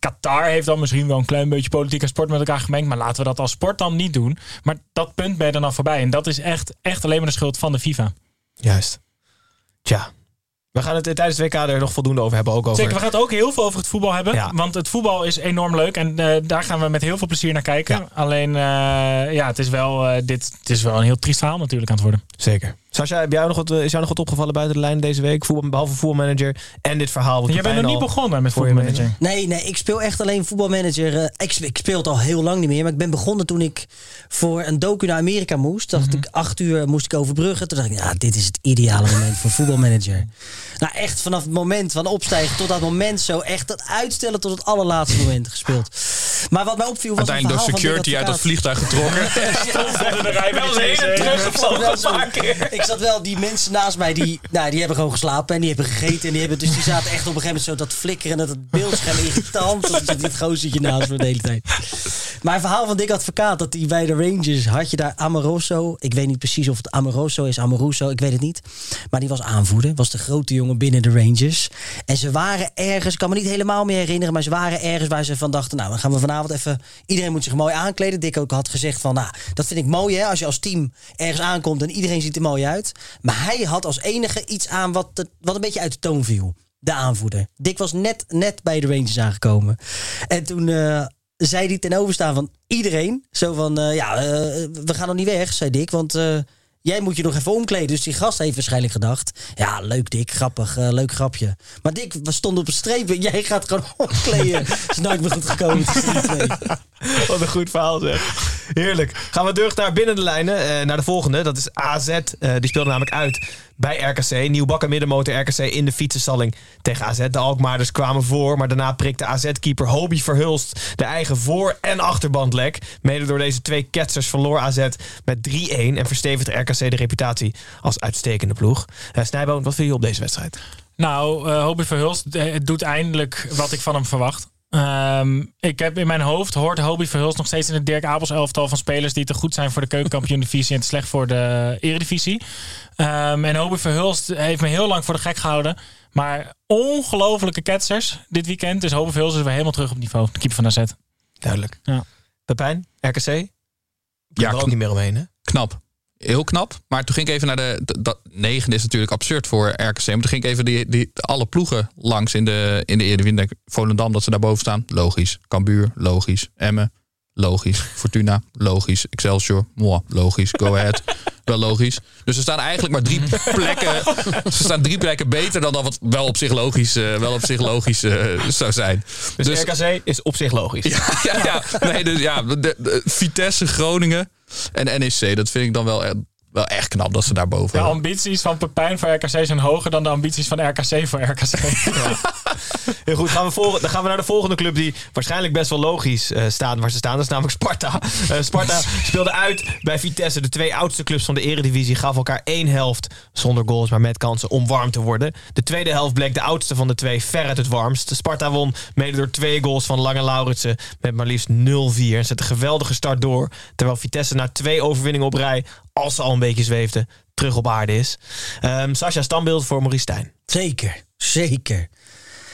Qatar heeft dan misschien wel een klein beetje politiek en sport met elkaar gemengd. Maar laten we dat als sport dan niet doen. Maar dat punt ben je dan al voorbij. En dat is echt, echt alleen maar de schuld van de FIFA. Juist. Tja. We gaan het tijdens het WK er nog voldoende over hebben. Ook over... Zeker, we gaan het ook heel veel over het voetbal hebben. Ja. Want het voetbal is enorm leuk. En eh, daar gaan we met heel veel plezier naar kijken. Alleen, eh, ja, het is, wel, eh, dit, het is wel een heel triest verhaal natuurlijk aan het worden. Zeker. Sascha, heb jij nog wat, eh, is jou nog wat opgevallen buiten de lijn deze week? Voetbal, behalve voetbalmanager en dit verhaal. wat Jij bent nog niet begonnen met voor je voetbalmanager. Nee, nee, ik speel echt alleen voetbalmanager. Eh, ik, ik speel het al heel lang niet meer. Maar ik ben begonnen toen ik voor een docu naar Amerika moest. Dacht Mhm. ik, acht uur moest ik overbruggen. Toen dacht ik, ja, dit is het ideale moment voor voetbalmanager. Nou, echt vanaf het moment van opstijgen tot dat moment zo. Echt dat uitstellen tot het allerlaatste moment gespeeld. Maar wat mij opviel was Uiteindelijk door een verhaal van security uit dat vliegtuig getrokken. de rij Wel eens terug. Ik zat wel, die mensen naast mij, die, nou, die hebben gewoon geslapen en die hebben gegeten. En die hebben, dus die zaten echt op een gegeven moment zo dat flikkeren en dat het beeldscherm irritant. Dat zit dit gozertje naast me de hele tijd. Maar een verhaal van Dick Advocaat, dat hij bij de Rangers had je daar Amoroso. Ik weet niet precies of het Amoroso is, Amoruso, ik weet het niet. Maar die was aanvoerder, was de grote jongen binnen de Rangers. En ze waren ergens, ik kan me niet helemaal meer herinneren, maar ze waren ergens waar ze van dachten, nou, dan gaan we vanavond even, iedereen moet zich mooi aankleden. Dick ook had gezegd van, nou, dat vind ik mooi hè, als je als team ergens aankomt en iedereen ziet er mooi uit. Maar hij had als enige iets aan wat, wat een beetje uit de toon viel. De aanvoerder. Dick was net, net bij de Rangers aangekomen. En toen eh, zei hij ten overstaan van iedereen. Zo van, eh, ja, eh, we gaan nog niet weg, zei Dick. Want jij moet je nog even omkleden. Dus die gast heeft waarschijnlijk gedacht... Ja, leuk Dick, grappig, eh, leuk grapje. Maar Dick, we stonden op een streep. en Jij gaat gewoon omkleden. is nooit meer goed gekomen. Wat een goed verhaal zeg. Heerlijk. Gaan we terug naar binnen de lijnen. eh, naar de volgende. Dat is AZ. Eh, die speelde namelijk uit bij RKC. Nieuwbakken middenmotor RKC in de fietsenstalling tegen AZ. De Alkmaarders kwamen voor. Maar daarna prikte AZ-keeper Hobie Verhulst de eigen voor- en achterband lek. Mede door deze twee ketsers verloor AZ met 3-1. En verstevigde RKC de reputatie als uitstekende ploeg. Snijboom, wat vind je op deze wedstrijd? Nou, eh Hobie Verhulst eh, doet eindelijk wat ik van hem verwacht. Ehm, ik heb in mijn hoofd hoort Hobie Verhulst nog steeds in het Dirk Abels elftal van spelers die te goed zijn voor de keukenkampioen divisie en te slecht voor de eredivisie. Ehm, en Hobie Verhulst heeft me heel lang voor de gek gehouden. Maar ongelofelijke ketsers dit weekend. Dus Hobie Verhulst is weer helemaal terug op niveau. De keeper van AZ. Duidelijk. Ja. Pepijn, RKC? Ja, Ja, er ook niet meer omheen, hè? knap. Heel knap. Maar toen ging ik even naar de. Dat negende is natuurlijk absurd voor RKC. Maar toen ging ik even die, die, alle ploegen langs in de, in de Eredivisie. Volendam, dat ze daarboven staan. Logisch. Cambuur, logisch. Emmen, logisch. Fortuna, logisch. Excelsior, moi, logisch. Go Ahead, wel logisch. Dus er staan eigenlijk maar drie plekken. Ze staan drie plekken beter dan dat wat wel op zich logisch, eh, wel op zich logisch eh, zou zijn. Dus, RKC is op zich logisch. Ja, ja, ja. Nee, dus ja, de, de- Vitesse, Groningen en NEC. Dat vind ik dan wel, e- wel echt knap dat ze daar boven De ambities van Pepijn voor RKC zijn hoger dan de ambities van RKC voor RKC. Heel goed, gaan we volgen, dan gaan we naar de volgende club die waarschijnlijk best wel logisch eh, staat waar ze staan. Dat is namelijk Sparta. Eh, Sparta speelde uit bij Vitesse. De twee oudste clubs van de eredivisie gaven elkaar één helft zonder goals, maar met kansen om warm te worden. De tweede helft bleek de oudste van de twee veruit het warmst. Sparta won mede door twee goals van Lange Lauritsen met maar liefst 0-4. En zette een geweldige start door, terwijl Vitesse na twee overwinningen op rij, als ze al een beetje zweefde, terug op aarde is. Ehm Sascha, standbeeld voor Maurice Stijn. Zeker, zeker.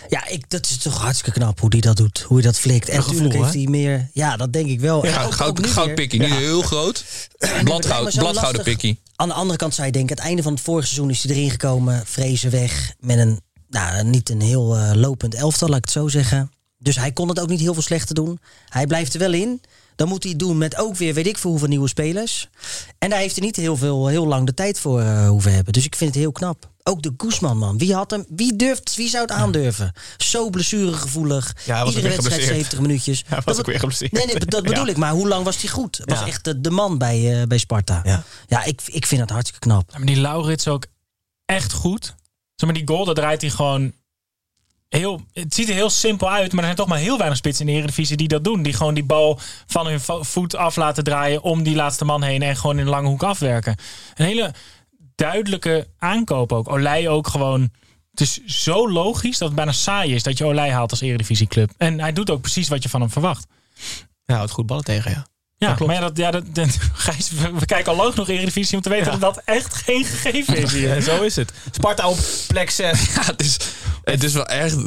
Ja, ik, dat is toch hartstikke knap hoe die dat doet. Hoe hij dat flikt. En natuurlijk heeft hij meer... Ja, dat denk ik wel. Ja, ook- goud, nu weer. goudpikkie, niet heel groot. Bladgoud, bladgouden pikkie. Aan de andere kant zou je denken, het einde van het vorige seizoen is hij erin gekomen. Vrezen weg met een, nou, niet een heel eh, lopend elftal, laat ik het zo zeggen. Dus hij kon het ook niet heel veel slechter doen. Hij blijft er wel in. Dan moet hij het doen met ook weer weet ik veel hoeveel nieuwe spelers. En daar heeft hij niet heel, veel, heel lang de tijd voor eh, hoeven hebben. Dus ik vind het heel knap. Ook de Guzman, man. Wie, had hem, wie, durft, wie zou het aandurven? Zo blessuregevoelig. Ja, Iedere wedstrijd geblesseerd. 70 minuutjes. Hij was Dat ook be- weer geblesseerd. Nee, nee, dat bedoel Ja. ik. Maar hoe lang was hij goed? Het was Ja. echt de, de man bij, eh, bij Sparta. Ja. Ja, ik, ik vind dat hartstikke knap. Ja, maar die Laurits ook echt goed. Zeg maar, die goal, daar draait hij gewoon heel... Het ziet er heel simpel uit, maar er zijn toch maar heel weinig spitsen in de Eredivisie die dat doen. Die gewoon die bal van hun vo- voet af laten draaien om die laatste man heen en gewoon in de lange hoek afwerken. Een hele duidelijke aankoop ook. Olij ook gewoon... Het is zo logisch dat het bijna saai is dat je Olij haalt als Eredivisieclub. En hij doet ook precies wat je van hem verwacht. Ja, houdt goed ballen tegen, ja. Ja, klopt. maar ja, dat, ja dat, dat- Gijs, we, kijken al lang nog Eredivisie om te weten dat dat echt geen gegeven is hier. Ja, zo is het. Sparta op plek 6. Ja, het is, het is wel echt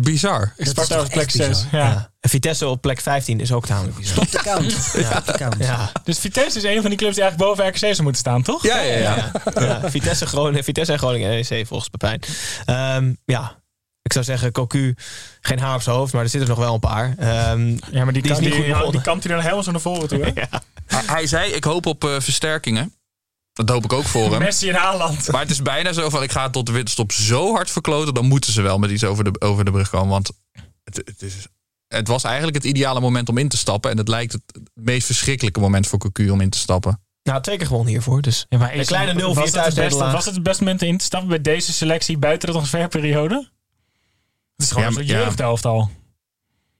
bizar. toch op plek echt 6. bizar? Ja. Ja. En Vitesse op plek 15 is ook tamelijk bizar. Stop de count. Stop de count. Ja. Dus Vitesse is een van die clubs die eigenlijk boven RKC zou moeten staan, toch? Ja, ja, ja. ja. Vitesse, Groningen, Vitesse en Groningen NEC volgens Pepijn. Ehm, ja, ik zou zeggen, Cocu, geen haar op zijn hoofd, maar er zitten er nog wel een paar. Ehm, Ja, maar die, Die is kan, niet die, goed begonnen. die kampt hij dan helemaal zo naar voren toe. Hè? Hij, hij zei, ik hoop op eh, versterkingen. Dat hoop ik ook voor hem. Messi in Haaland. Maar het is bijna zo van, ik ga tot de winterstop zo hard verkloten... dan moeten ze wel met iets over de, over de brug komen. Want het, het, is, het was eigenlijk het ideale moment om in te stappen. En het lijkt het meest verschrikkelijke moment voor Cocu om in te stappen. nou, twee keer gewonnen hiervoor, dus Ja, maar een kleine 0-4 was het, beste, was het het beste moment in te stappen bij deze selectie buiten de transferperiode? Het is gewoon Ja, een ja. jeugdelftal.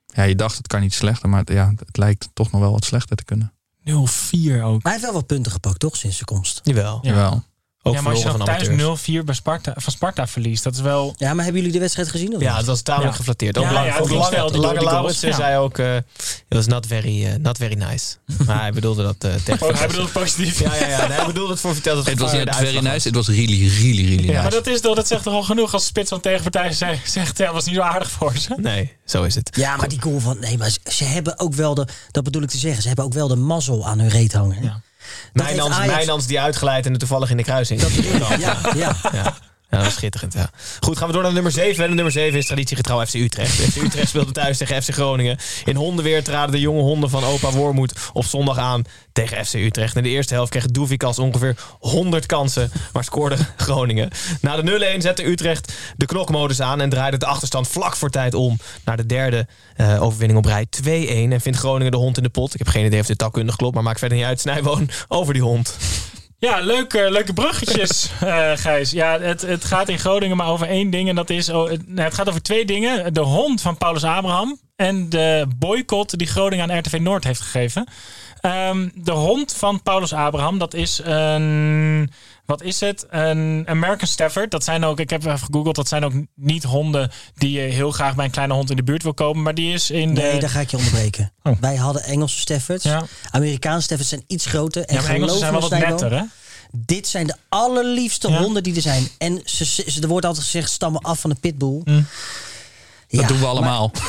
Ja, je dacht het kan niet slechter, maar het, ja, het lijkt toch nog wel wat slechter te kunnen. 0-4 ook. Maar hij heeft wel wat punten gepakt, toch, sinds zijn komst? Jawel. Ja. Jawel. Ook ja, maar als je dan thuis amateurs. 0-4 bij Sparta, van Sparta verliest, dat is wel... Ja, maar hebben jullie de wedstrijd gezien? Of Ja, het was tamelijk Ja. geflatteerd. Ook Ja, lang, ja, het ook lange, lange Ja. zei ook, eh, it was not very, eh, not very nice. Maar hij bedoelde dat eh tegen Oh, hij bedoelt het positief. Ja, ja, ja. Nee, hij bedoelde het voor verteld. dat Het was niet very nice, het was really, really, really Ja, nice. maar dat, is, dat zegt toch al genoeg als spits van tegenpartij zegt, zegt ja, was niet zo aardig voor ze. Nee, zo is het. Ja, maar die goal van... Nee, maar ze, ze hebben ook wel de... Dat bedoel ik te zeggen. Ze hebben ook wel de mazzel aan hun reet hangen. Ja. Mijnans, Ajax- Mijnans die uitgeleid en er toevallig in de kruising. Dat Ja, ja. Ja. Ja, dat schitterend. Ja. Goed, gaan we door naar nummer 7. En nummer 7 is traditiegetrouw FC Utrecht. FC Utrecht speelde thuis tegen FC Groningen. In hondenweer traden de jonge honden van opa Wormoed op zondag aan tegen FC Utrecht. In de eerste helft kreeg Doevikas ongeveer 100 kansen, maar scoorde Groningen. Na de 0-1 zette Utrecht de knokmodus aan en draaide de achterstand vlak voor tijd om naar de derde eh, overwinning op rij 2-1. En vindt Groningen de hond in de pot. Ik heb geen idee of dit taalkundig klopt, maar maakt verder niet uit. Snijboon over die hond. Ja, leuke, leuke bruggetjes, eh, Gijs. Ja, het, het gaat in Groningen maar over één ding. En dat is, oh, het, nou, het gaat over twee dingen. De hond van Paulus Abraham en de boycott die Groningen aan RTV Noord heeft gegeven. Ehm, de hond van Paulus Abraham, dat is een... Wat is het? Een American Stafford. Dat zijn ook, ik heb even gegoogeld, dat zijn ook niet honden die je heel graag bij een kleine hond in de buurt wil komen. Maar die is in de... Nee, daar ga ik je onderbreken. Oh. Wij hadden Engelse Staffords. Ja. Amerikaanse Staffords zijn iets groter. En ja, maar Engelsen zijn wel wat netter, hè? Dit zijn de allerliefste Ja. honden die er zijn. En ze, ze, er wordt altijd gezegd, stammen af van een pitbull. Hm. Ja, dat doen we maar- allemaal.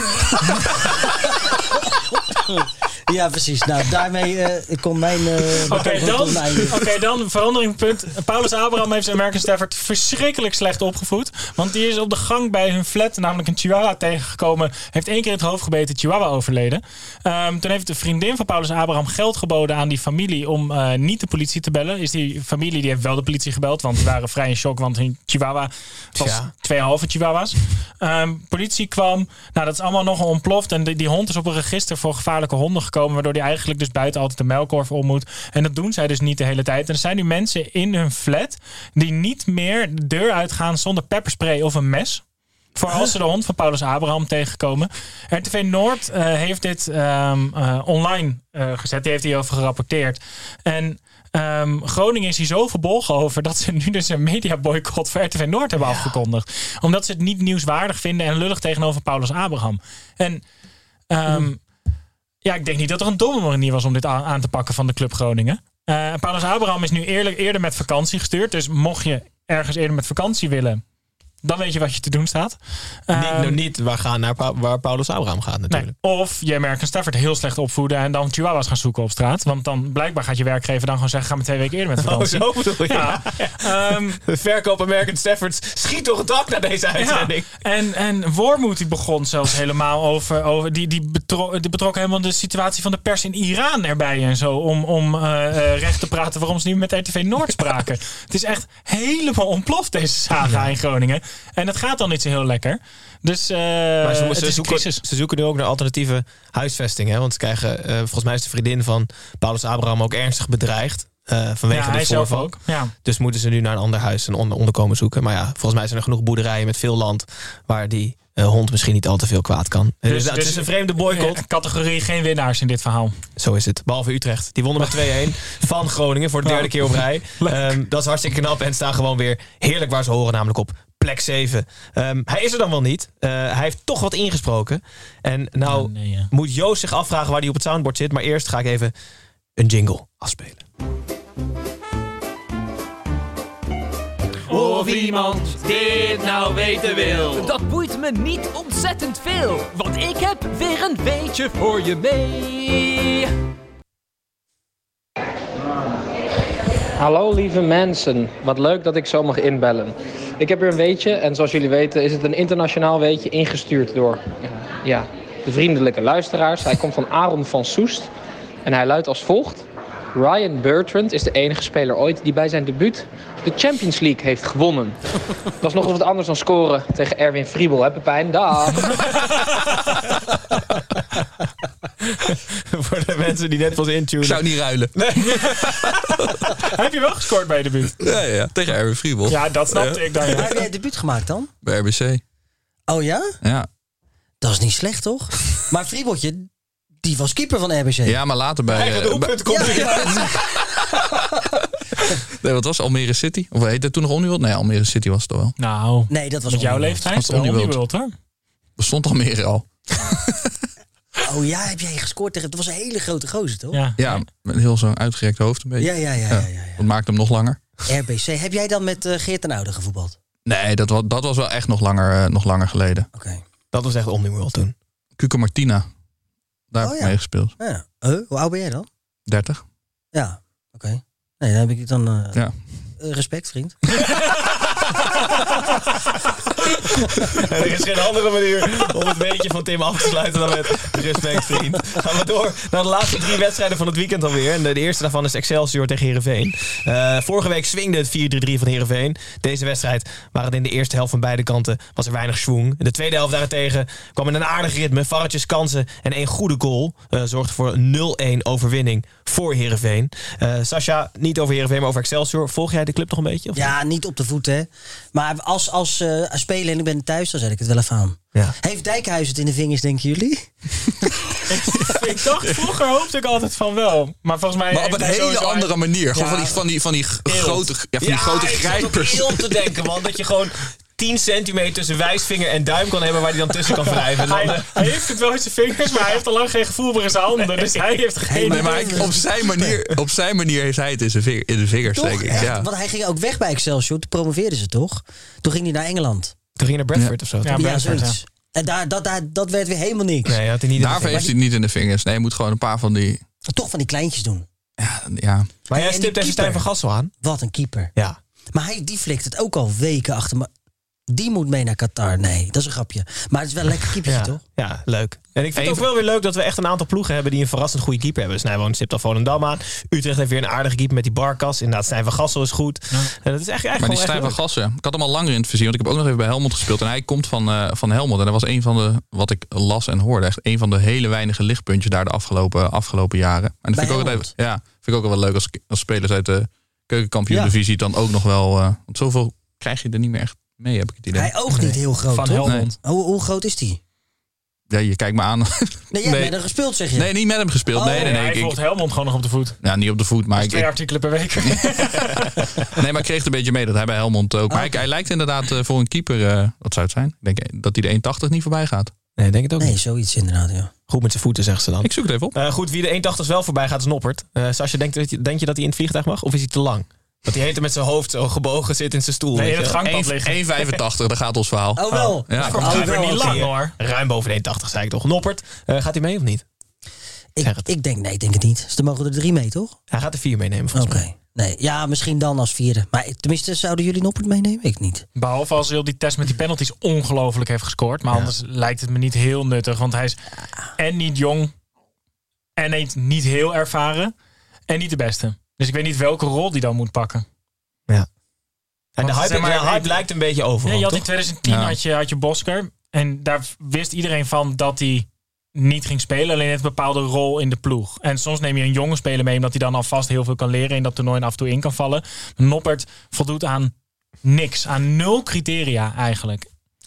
Ja, precies. Nou, daarmee eh komt mijn... eh, Oké, dan, oké, dan veranderingpunt. Paulus Abraham heeft zijn American Stafford verschrikkelijk slecht opgevoed. Want die is op de gang bij hun flat namelijk een chihuahua tegengekomen. Heeft één keer in het hoofd gebeten, chihuahua overleden. Ehm, toen heeft de vriendin van Paulus Abraham geld geboden aan die familie om eh, niet de politie te bellen. Is die familie die heeft wel de politie gebeld, want die waren vrij in shock, want hun chihuahua was twee halve chihuahuas. Ehm, politie kwam. Nou, dat is allemaal nog ontploft. En die, die hond is op een register voor gevaarlijke honden gekomen. Waardoor die eigenlijk dus buiten altijd de melkkorf om moet. En dat doen zij dus niet de hele tijd. En er zijn nu mensen in hun flat die niet meer de deur uitgaan zonder pepperspray of een mes. Voor als ze de hond van Paulus Abraham tegenkomen. RTV Noord eh, heeft dit ehm, eh, online eh, gezet. Die heeft hierover gerapporteerd. En ehm, Groningen is hier zo verbolgen over dat ze nu dus een mediaboycott voor RTV Noord hebben afgekondigd. Omdat ze het niet nieuwswaardig vinden en lullig tegenover Paulus Abraham. En ehm, ja, ik denk niet dat er een domme manier was om dit aan, aan te pakken van de Club Groningen. Eh, Paulus Abraham is nu eerlijk, eerder met vakantie gestuurd. Dus mocht je ergens eerder met vakantie willen, Dan weet je wat je te doen staat. niet, Ehm, nou, niet waar, gaan naar, waar Paulus Abraham gaat natuurlijk. Nee. Of je merkt een Stafford heel slecht opvoeden en dan chihuahuas gaan zoeken op straat. Want dan blijkbaar gaat je werkgever dan gewoon zeggen: ga maar twee weken eerder met Oh, vakantie. zo bedoel je? Ja. Ehm, verkoop American Staffords schiet toch het dak naar deze uitzending. Ja, en, en Wormoed die begon zelfs helemaal over. over die, die, betro, die betrok helemaal de situatie van de pers in Iran erbij en zo. Om, om eh, eh, recht te praten waarom ze niet met RTV Noord spraken. het is echt helemaal ontploft, deze saga in Groningen. En het gaat dan niet zo heel lekker. Dus Maar ze, ze zoeken, ze zoeken nu ook naar alternatieve huisvesting. Hè? Want ze krijgen, eh, volgens mij is de vriendin van Paulus Abraham ook ernstig bedreigd. eh, vanwege Ja, dit voorval. ook. Ja. Dus moeten ze nu naar een ander huis, een onder onderkomen zoeken. Maar ja, volgens mij zijn er genoeg boerderijen met veel land... waar die hond misschien niet al te veel kwaad kan. Dus, Dus- het dus- is een vreemde boycott. Ja, categorie geen winnaars in dit verhaal. Zo is het. Behalve Utrecht. Die wonnen met 2-1 van Groningen voor de derde keer op rij. Ehm, dat is hartstikke knap. En staan gewoon weer heerlijk waar ze horen. Namelijk op plek 7. Ehm, hij is er dan wel niet. Eh, hij heeft toch wat ingesproken. En nou nee, ja. moet Joost zich afvragen waar hij op het soundboard zit. Maar eerst ga ik even een jingle afspelen. Of iemand dit nou weten wil. Dat boeit me niet ontzettend veel, want ik heb weer een weetje voor je mee. Hallo lieve mensen, wat leuk dat ik zo mag inbellen. Ik heb weer een weetje en zoals jullie weten is het een internationaal weetje ingestuurd door ja, de vriendelijke luisteraars. Hij komt van Aaron van Soest en hij luidt als volgt. Ryan Bertrand is de enige speler ooit die bij zijn debuut de Champions League heeft gewonnen. Dat is nog wat anders dan scoren tegen Erwin Friebel, hè Pepijn? Dag! Voor de mensen die net pas intunen. Ik zou niet ruilen. heb je wel gescoord bij je debuut? Ja, ja, tegen Erwin Friebel. Ja, dat snapte ik dan. ja. Heb jij debuut gemaakt dan? Bij RBC. Oh ja? Ja. Dat is niet slecht, toch? maar Friebeltje, die was keeper van RBC. ja, maar later bij... Eigen eh, doelpunt bij- komt Ja, nee, wat was het? Almere City? Of heette het toen nog Omniworld? Nee, Almere City was het toch wel. Nou, Nee, dat was met jouw leeftijd Was? Omniworld hoor. Bestond Almere al. Oh ja, heb jij gescoord tegen... Dat was een hele grote gozer, toch? Ja. Ja, met heel zo'n uitgerekte hoofd een beetje. ja, ja, ja. ja, ja, Dat maakt hem nog langer. ja. RBC. Heb jij dan met eh, Geert ten Oude gevoetbald? Nee, dat was, dat was wel echt nog langer, eh, nog langer geleden. Oké. Dat was echt Omniworld toen. Cuco Martina. Daar Oh, heb ik ja. mee gespeeld. Ja. Uh, hoe oud ben jij dan? 30. Ja, oké. Nee, dan heb ik dan... eh, Ja. eh, respect, vriend. er is geen andere manier om het beetje van Tim af te sluiten dan met respect, vriend. Gaan we door naar de laatste drie wedstrijden van het weekend alweer. En de, de eerste daarvan is Excelsior tegen Heerenveen. Eh, vorige week swingde het 4-3-3 van Heerenveen. Deze wedstrijd, waar het in de eerste helft van beide kanten was er weinig schwung. In de tweede helft daarentegen kwam in een aardig ritme. Varretjes kansen en één goede goal. eh, zorgde voor een 0-1 overwinning voor Heerenveen. Eh Sascha, niet over Heerenveen, maar over Excelsior. Volg jij de club nog een beetje? Of Ja, niet op de voet, hè. Maar als, als eh, speler en ik ben thuis, dan zet ik het wel even aan. Ja. Heeft Dijkhuis het in de vingers, denken jullie? Ik dacht, vroeger hoopte ik altijd van wel. Maar volgens mij. Maar op een hele andere manier. Gewoon Ja. van die, van die, van die grote, ja, van die grote ik zat grijpers. ook heel te denken, man. Dat je gewoon 10 centimeter tussen wijsvinger en duim kan hebben waar hij dan tussen kan wrijven. En dan, Hij, eh, hij heeft het wel in zijn vingers, maar hij heeft al lang geen gevoel meer in zijn handen. Dus hij heeft geen Nee, maar op, zijn manier, op zijn manier heeft hij het in zijn, vinger, in de vingers, Toch? denk ik. Ja. Want hij ging ook weg bij Excelsior. Toen promoveerden ze toch? Toen ging hij naar Engeland. Toen ging hij naar Bradford of zo. Ja, zoiets. En daar, dat, daar, dat werd weer helemaal niks. Nee, had hij niet in de Daarvoor vingers. heeft hij het niet in de vingers. Nee, hij moet gewoon een paar van die... Toch van die kleintjes doen. Ja, ja. Maar jij stipt even Stijn van. Gassel aan. Wat een keeper. Ja. Maar hij, die flikt het ook al weken achter me. Die moet mee naar Qatar. Nee, dat is een grapje. Maar het is wel een lekker keepertje, Ja, toch? ja, leuk. En ik vind het ook wel weer leuk dat we echt een aantal ploegen hebben die een verrassend goede keeper hebben. Dus Nijwoon stipt al Volendam aan. Utrecht heeft weer een aardige keeper met die Barkas. Inderdaad, Stijn van Gassel is goed. En dat is echt, echt Maar die Stijn van leuk. Gassen, ik had hem al langer in het vizier. Want ik heb ook nog even bij Helmond gespeeld. En hij komt van, eh, van Helmond. En dat was een van de, wat ik las en hoorde, echt een van de hele weinige lichtpuntjes daar de afgelopen, afgelopen jaren. En dat Bij vind ik, ook ja, vind ik ook wel leuk als, als spelers uit de keukenkampioen-divisie dan ook nog wel... eh, want zoveel krijg je er niet meer echt mee, heb ik het idee. Hij oogt niet heel groot, Van toch? Helmond. Hoe, hoe groot is die? Ja, je kijkt me aan. Nee, jij hebt Nee. met hem gespeeld, zeg je. Nee, niet met hem gespeeld. Oh. nee, nee, nee. hij ik- volgt Helmond gewoon nog op de voet. ja, niet op de voet, maar ik, Twee ik- artikelen per week. nee, maar ik kreeg het een beetje mee dat hij bij Helmond ook. Maar hij, hij lijkt inderdaad eh, voor een keeper, eh, wat zou het zijn? Ik denk eh, dat hij de 1,80 niet voorbij gaat. Nee, denk het ook Nee, niet. zoiets inderdaad, ja. Goed met zijn voeten, zegt ze dan. Ik zoek het even op. Eh, goed, wie de 1,80 wel voorbij gaat is Noppert. Eh Sascha, denkt, denk je dat hij in het vliegtuig mag? Of is hij te lang? Dat hij heet met zijn hoofd zo gebogen zit in zijn stoel. Nee, in het gangpad liggen. 1,85, daar gaat ons verhaal. Oh wel. Ja. Voor mij weer niet lang hoor. Ruim boven de 1,80 zei ik toch. Noppert, eh, gaat hij mee of niet? Ik, ik denk, nee, ik denk het niet. Dus dan mogen er drie mee, toch? Hij gaat er vier meenemen Oké. volgens mij. Nee, ja, misschien dan als vierde. Maar tenminste, zouden jullie Noppert meenemen? Ik niet. Behalve als hij op die test met die penalties ongelooflijk heeft gescoord. Maar anders lijkt het me niet heel nuttig. Want hij is en niet jong. En niet- niet heel ervaren. En niet de beste. Dus ik weet niet welke rol die dan moet pakken. En de hype, zeg maar, de hype lijkt een beetje over. Nee, je had in toch? 2010 Ja. had, je, had je Bosker. En daar wist iedereen van dat hij niet ging spelen. Alleen een bepaalde rol in de ploeg. En soms neem je een jonge speler mee. Omdat hij dan alvast heel veel kan leren. In dat toernooi en af en toe in kan vallen. Noppert voldoet aan niks. Aan nul criteria eigenlijk.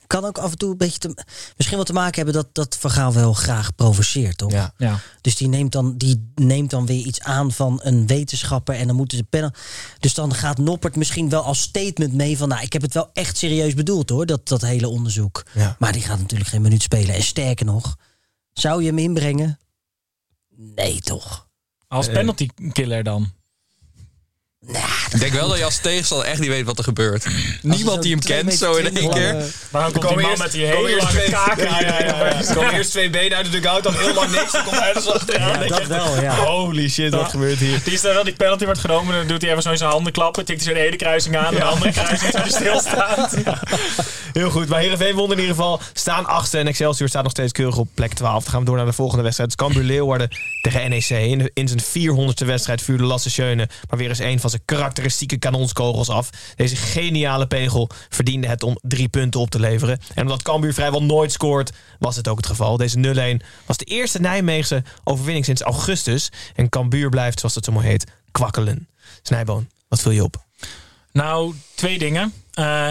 Kan ook af en toe een beetje te, misschien wel te maken hebben dat, dat Van Gaal wel graag provoceert, toch? Ja. Ja. Dus die neemt, dan, die neemt dan weer iets aan van een wetenschapper en dan moeten ze pennen. Dus dan gaat Noppert misschien wel als statement mee van... nou, ik heb het wel echt serieus bedoeld hoor, dat, dat hele onderzoek. Ja. Maar die gaat natuurlijk geen minuut spelen. En sterker nog, zou je hem inbrengen? Nee, toch? Als Eh. penalty killer dan. Ik denk wel dat je als tegenstander echt niet weet wat er gebeurt. Niemand die hem kent, zo in één keer. Waarom komt die man met die hele lange kaken Ja, ja, ja, ja. Er komen eerst twee benen uit de dugout, dan helemaal niks. Dan komt hij er zo achteraan. Ja, dat wel, ja. Holy shit, wat gebeurt hier? Die is dan wel die penalty wordt genomen. Dan doet hij even zo in zijn handen klappen. Tikt hij zo de ene kruising aan. En de andere kruising terwijl hij stilstaat. Heel goed. Maar Heerenveen won in ieder geval. Staan achtste en Excelsior staat nog steeds keurig op plek 12. Dan gaan we door naar de volgende wedstrijd. Het is Cambuur Leeuwarden tegen NEC. In, in zijn 400ste wedstrijd vuurde Lasse Schöne maar weer eens een van zijn karakteristieke kanonskogels af. Deze geniale pegel verdiende het om drie punten op te leveren. En omdat Cambuur vrijwel nooit scoort, was het ook het geval. Deze 0-1 was de eerste Nijmeegse overwinning sinds augustus. En Cambuur blijft, zoals het zo mooi heet, kwakkelen. Snijboon, wat viel je op? Nou, twee dingen.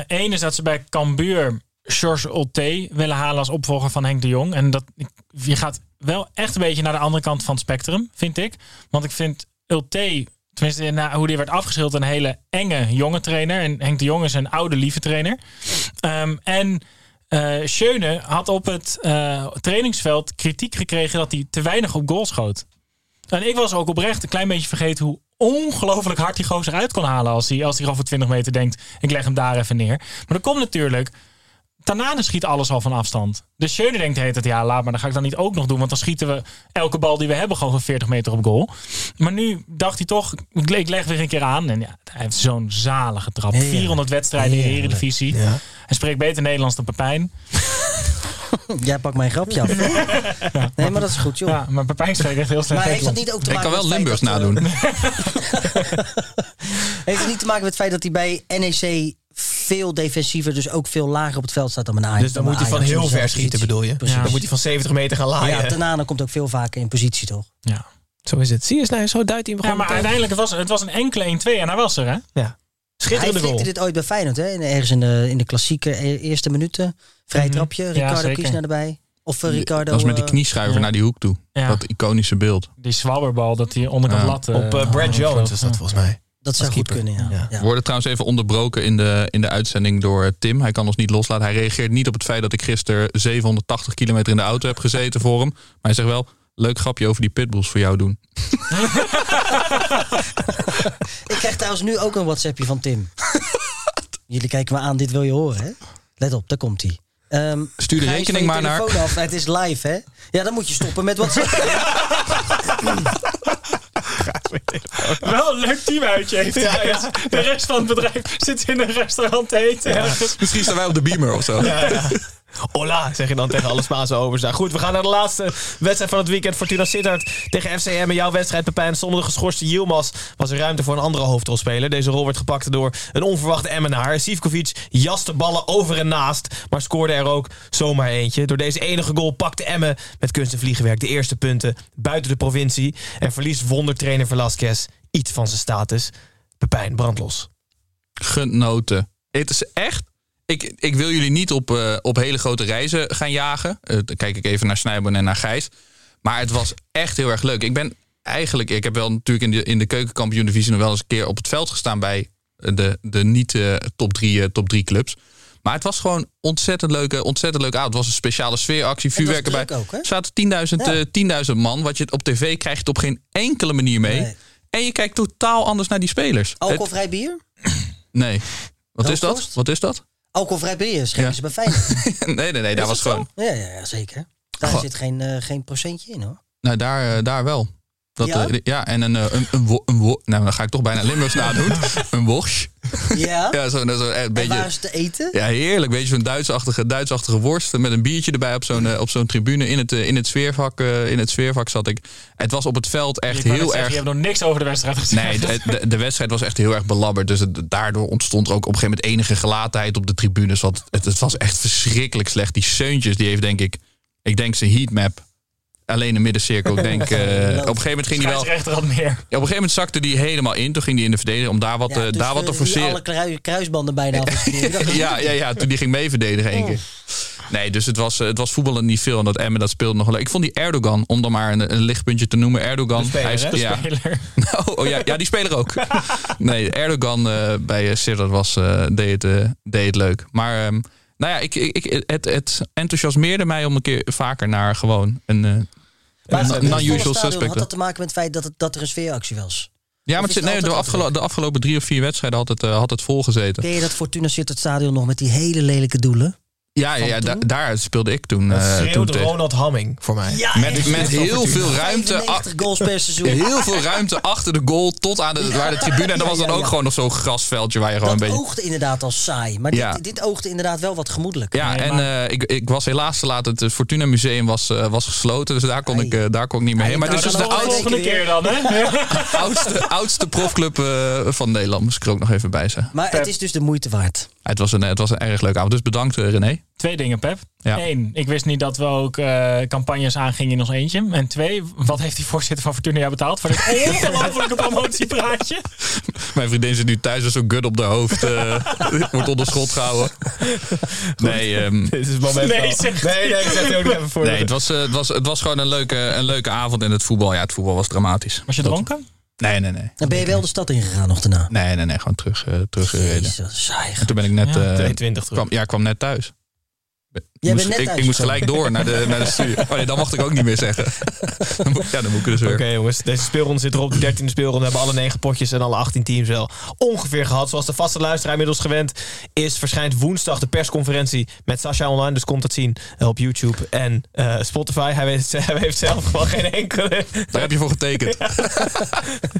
Eén is dat ze bij Cambuur George Olte willen halen als opvolger van Henk de Jong. En dat, je gaat wel echt een beetje naar de andere kant van het spectrum, vind ik. Want ik vind Ulte, tenminste hoe die werd afgeschilderd, een hele enge jonge trainer. En Henk de Jong is een oude lieve trainer. Ehm, en eh Schöne had op het eh, trainingsveld kritiek gekregen dat hij te weinig op goal schoot. En ik was ook oprecht een klein beetje vergeten hoe ongelooflijk hard die gozer uit kon halen als hij, als hij over 20 meter denkt, ik leg hem daar even neer. Maar dat komt natuurlijk, Tanane schiet alles al van afstand. Dus Schöne denkt de hele tijd, ja laat maar, dan ga ik dat niet ook nog doen. Want dan schieten we elke bal die we hebben gewoon van 40 meter op goal. Maar nu dacht hij toch, ik le- ik leg weer een keer aan. En ja, hij heeft zo'n zalige trap. Heerlijk. 400 wedstrijden in de. Eredivisie. Hij spreekt beter Nederlands dan Pepijn. Jij pakt mijn grapje af. Nee, maar dat is goed, joh. Ja, maar Pepijn spreekt echt heel slecht Maar heeft dat Nederlands. niet ook te Ik maken kan met wel het Limburgs dat, eh, nadoen. Heeft het niet te maken met het feit dat hij bij NEC veel defensiever, dus ook veel lager op het veld staat dan bij Ajax? Dus dan moet hij van heel ver schieten, bedoel je? Precies. Dan moet hij van 70 meter gaan laaien. Ja, Tanane komt ook veel vaker in positie, toch? Ja. Zo is het. Zie je nou, zo duidt hij hem Ja, gewoon maar meteen. uiteindelijk was het was een enkele 1-2 en hij was er, hè? Ja. Hij Schitterende flikte goal. dit ooit bij Feyenoord, hè? In- Ergens in de, in de klassieke e- eerste minuten. Vrij Mhm. trapje, Ja, Ricardo zeker. Kiesner erbij. Of uh, Ricardo... Dat was met die eh, knieschuiver ja. naar die hoek toe. Ja. Dat iconische beeld. Die swabberbal dat hij onderkant Ja. lat... eh, Op eh, Brad Jones is dat Ja. volgens mij. Dat zou goed keeper. kunnen, ja. We worden trouwens even onderbroken in de, in de uitzending door eh, Tim. Hij kan ons niet loslaten. Hij reageert niet op het feit dat ik gisteren 780 kilometer in de auto heb gezeten voor hem. Maar hij zegt wel, leuk grapje over die pitbulls voor jou doen. Ik krijg trouwens nu ook een WhatsAppje van Tim. Jullie kijken me aan, dit wil je horen, hè? Let op, daar komt hij. Ehm Stuur de rekening maar naar- telefoon Af. Het is live, hè? Ja, dan moet je stoppen met WhatsApp. Wel een leuk teamuitje heeft hij. Ja, ja. De rest van het bedrijf zit in een restaurant te eten. Misschien staan wij op de beamer of zo. Hola, zeg je dan tegen alle Spaanse overstaan. Goed, we gaan naar de laatste wedstrijd van het weekend. Fortuna Sittard tegen FCM. En jouw wedstrijd, Pepijn, zonder de geschorste Yilmaz... was er ruimte voor een andere hoofdrolspeler. Deze rol werd gepakt door een onverwachte Emmenaar. Sivkovic jaste ballen over en naast... maar scoorde er ook zomaar eentje. Door deze enige goal pakte Emmen met kunst en vliegenwerk... de eerste punten buiten de provincie. En verliest wondertrainer Velasquez iets van zijn status. Pepijn, brandlos. Genoten. Het is echt... Ik, ik wil jullie niet op, eh, op hele grote reizen gaan jagen. Eh, dan kijk ik even naar Snijboon en naar Gijs. Maar het was echt heel erg leuk. Ik ben eigenlijk... Ik heb wel natuurlijk in de, in de keukenkampioen-divisie... nog wel eens een keer op het veld gestaan... bij de, de niet eh, top, drie, top drie clubs. Maar het was gewoon ontzettend leuke, ontzettend leuke avond. Het was een speciale sfeeractie, vuurwerk erbij. druk ook, hè? Er zaten 10.000 Ja. eh, 10.000 man. Wat je op tv krijgt op geen enkele manier mee. Nee. En je kijkt totaal anders naar die spelers. Alcoholvrij bier? Nee. Wat is dat? Wat is dat? Alcoholvrij bier schenken ze bij Feyenoord. nee, nee, nee. Daar was gewoon... Ja, ja, ja zeker. Daar Goh. zit geen, eh, geen procentje in hoor. Nou, daar, eh, daar wel. Dat, Ja? ja? ja, en een, eh, een, een, wo- een wo- Nou, dan ga ik toch bijna Limburgs nadoen. een worsch. Ja? Ja, zo, zo, eh, een En beetje... waar is het te eten? Ja, heerlijk. Beetje zo'n Duitsachtige, Duitsachtige worst met een biertje erbij op zo'n eh, op zo'n tribune. In het, eh, in, het sfeervak, eh, in het sfeervak zat ik. Het was op het veld echt heel zeggen, erg... Je hebt nog niks over de wedstrijd gezegd. Nee, de, de, de wedstrijd was echt heel erg belabberd. Dus het- daardoor ontstond er ook op een gegeven moment enige gelatenheid op de tribunes. Want het, het was echt verschrikkelijk slecht. Die Seuntjes, die heeft denk ik... Ik denk zijn heatmap. Alleen de middencirkel. Ik denk, eh, op een gegeven moment ging hij wel... Meer. Ja, op een gegeven moment zakte die helemaal in. Toen ging hij in de verdediging om daar wat, Ja, dus, daar wat te forceren. alle krui- kruisbanden bijna ja, ja, ja, toen die ging mee verdedigen één keer. Nee, dus het was, eh, het was voetballen niet veel. En dat Emmen, dat speelde nog wel leuk. Ik vond die Erdogan, om dan maar een, een lichtpuntje te noemen. Erdogan. De speler, hij is- hè? De ja. speler. Nou, oh ja, ja, die speler ook. nee, Erdogan eh, bij uh, Sittard was, eh, deed, het, deed het leuk. Maar ehm, nou ja, ik, ik, ik- het, het enthousiasmeerde mij om een keer vaker naar gewoon een non-usual suspect. Had dat te maken met het feit dat, het, dat er een sfeeractie was? Ja, maar het zit, het nee, de, afgelo- de afgelopen drie of vier wedstrijden had het, eh, had het volgezeten. Ken je dat Fortuna Sittard stadion nog met die hele lelijke doelen? Ja, ja, ja da- daar speelde ik toen. Dat eh, toen. Ronald Hamming voor mij. Ja, Met, met heel veel ruimte. 95 goals per seizoen. Heel veel ruimte achter de goal tot aan de, waar de tribune. En dat was dan ja, ook ja. gewoon nog zo'n grasveldje waar je gewoon Dat een beetje. oogde inderdaad als saai. Maar Ja. dit, dit oogde inderdaad wel wat gemoedelijk. Ja, en eh, ik, ik was helaas te laat. Het Fortuna Museum was, eh, was gesloten. Dus daar kon, ik, daar kon ik niet meer heen. Maar het is dus de oudste, volgende keer dan, hè? oudste, oudste profclub eh, van Nederland. Moest ik er ook nog even bij zeggen. Maar het is dus de moeite waard. Het was een, het was een erg leuke avond. Dus bedankt eh, René. Twee dingen, Pep. Ja. Eén, ik wist niet dat we ook eh, campagnes aangingen in ons eentje. En twee, wat heeft die voorzitter van Fortuna jou betaald voor dit ongelofelijke promotiepraatje? Mijn vriendin zit nu thuis met zo'n gut op de hoofd. eh, wordt onder schot gehouden. Nee, ehm, Dit is het moment Nee, zeg- nee, nee, ik zet het ook even voor. nee het, was, het, was, het was gewoon een leuke, een leuke avond. En het voetbal, ja, het voetbal was dramatisch. Was je dronken? Nee, nee, nee. Dan ben je wel de stad ingegaan nog daarna. Nee, nee, nee. Gewoon terug, eh, teruggereden. Jezus, saai. En toen ben ik net... Ja, eh, 22 terug. kwam, ja, ik kwam net thuis. Jij Moest- bent net ik, moest gelijk door naar de, naar de studio. Oh nee, dat mocht ik ook niet meer zeggen. Dan ja, dan moet ik dus weer. Oké jongens, deze speelronde zit erop. De 13e speelronde hebben alle 9 potjes en alle 18 teams wel ongeveer gehad. Zoals de vaste luisteraar inmiddels gewend is, verschijnt woensdag de persconferentie met Sasha online. Dus komt het zien op YouTube en eh, Spotify. Hij, weet, hij heeft zelf gewoon geen enkele... Daar heb je voor getekend.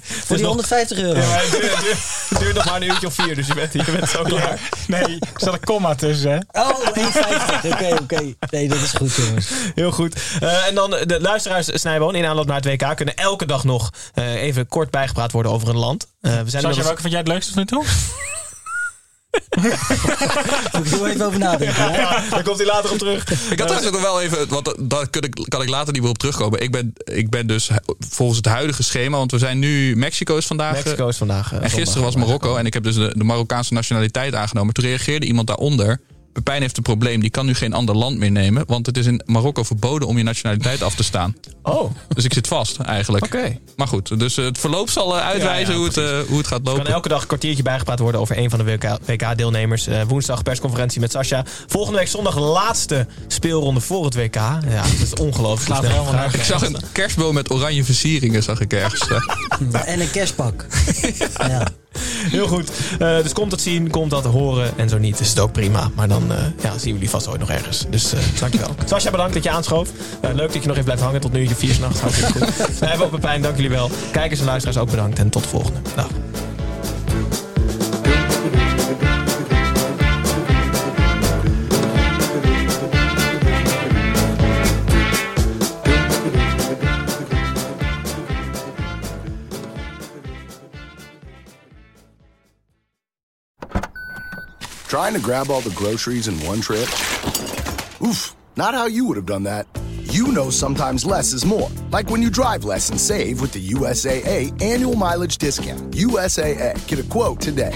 Voor die 150 euro. Ja, het duurt, het duurt- het duurt nog maar een uurtje of vier, dus je bent, je bent zo klaar. Nee, er zat een komma tussen, hè? Oh, 1,50. Oké, oké. Nee, dat is goed, jongens. Heel goed. Eh, en dan de luisteraars Snijboon in aanloop naar het WK kunnen elke dag nog eh, even kort bijgepraat worden over een land. Eh, we zijn Sascha, welke vond jij het leukste tot nu toe? Moet ik er even over nadenken. hè? Ja, daar komt hij later op terug. Ik had trouwens ook nog wel even, want daar kan ik, kan ik later niet meer op terugkomen. Ik ben, ik ben dus volgens het huidige schema, want we zijn nu, Mexico is vandaag. Mexico is vandaag. En gisteren was. Marokko en ik heb dus de, de Marokkaanse nationaliteit aangenomen. Toen reageerde iemand daaronder. Pepijn heeft een probleem, die kan nu geen ander land meer nemen. Want het is in Marokko verboden om je nationaliteit af te staan. Oh, Dus ik zit vast eigenlijk. oké. Maar goed, dus eh, het verloop zal eh, uitwijzen Ja, ja, hoe, het, eh, hoe het gaat Er lopen. kan elke dag een kwartiertje bijgepraat worden over een van de WK WK-deelnemers. Eh, woensdag persconferentie met Sascha. Volgende week zondag laatste speelronde voor het WK. Ja, het is ongelooflijk. Slaat helemaal. Ik zag een kerstboom met oranje versieringen, zag ik ergens. En een kerstpak. Ja. Heel goed. Eh, dus komt het zien, komt dat horen. En zo niet is het ook prima. Maar dan eh, ja, zien we jullie vast ooit nog ergens. Dus eh dankjewel. Sascha, bedankt dat je aanschoof. Leuk dat je nog even blijft hangen tot nu je vier s'nachts. Hartstikke goed. Wij hebben ook Pepijn, dank jullie wel. Kijkers en luisteraars ook bedankt. En tot de volgende. Dag. Trying to grab all the groceries in one trip? Oof, not how you would have done that. You know sometimes less is more. Like when you drive less and save with the USAA annual mileage discount. USAA. Get a quote today.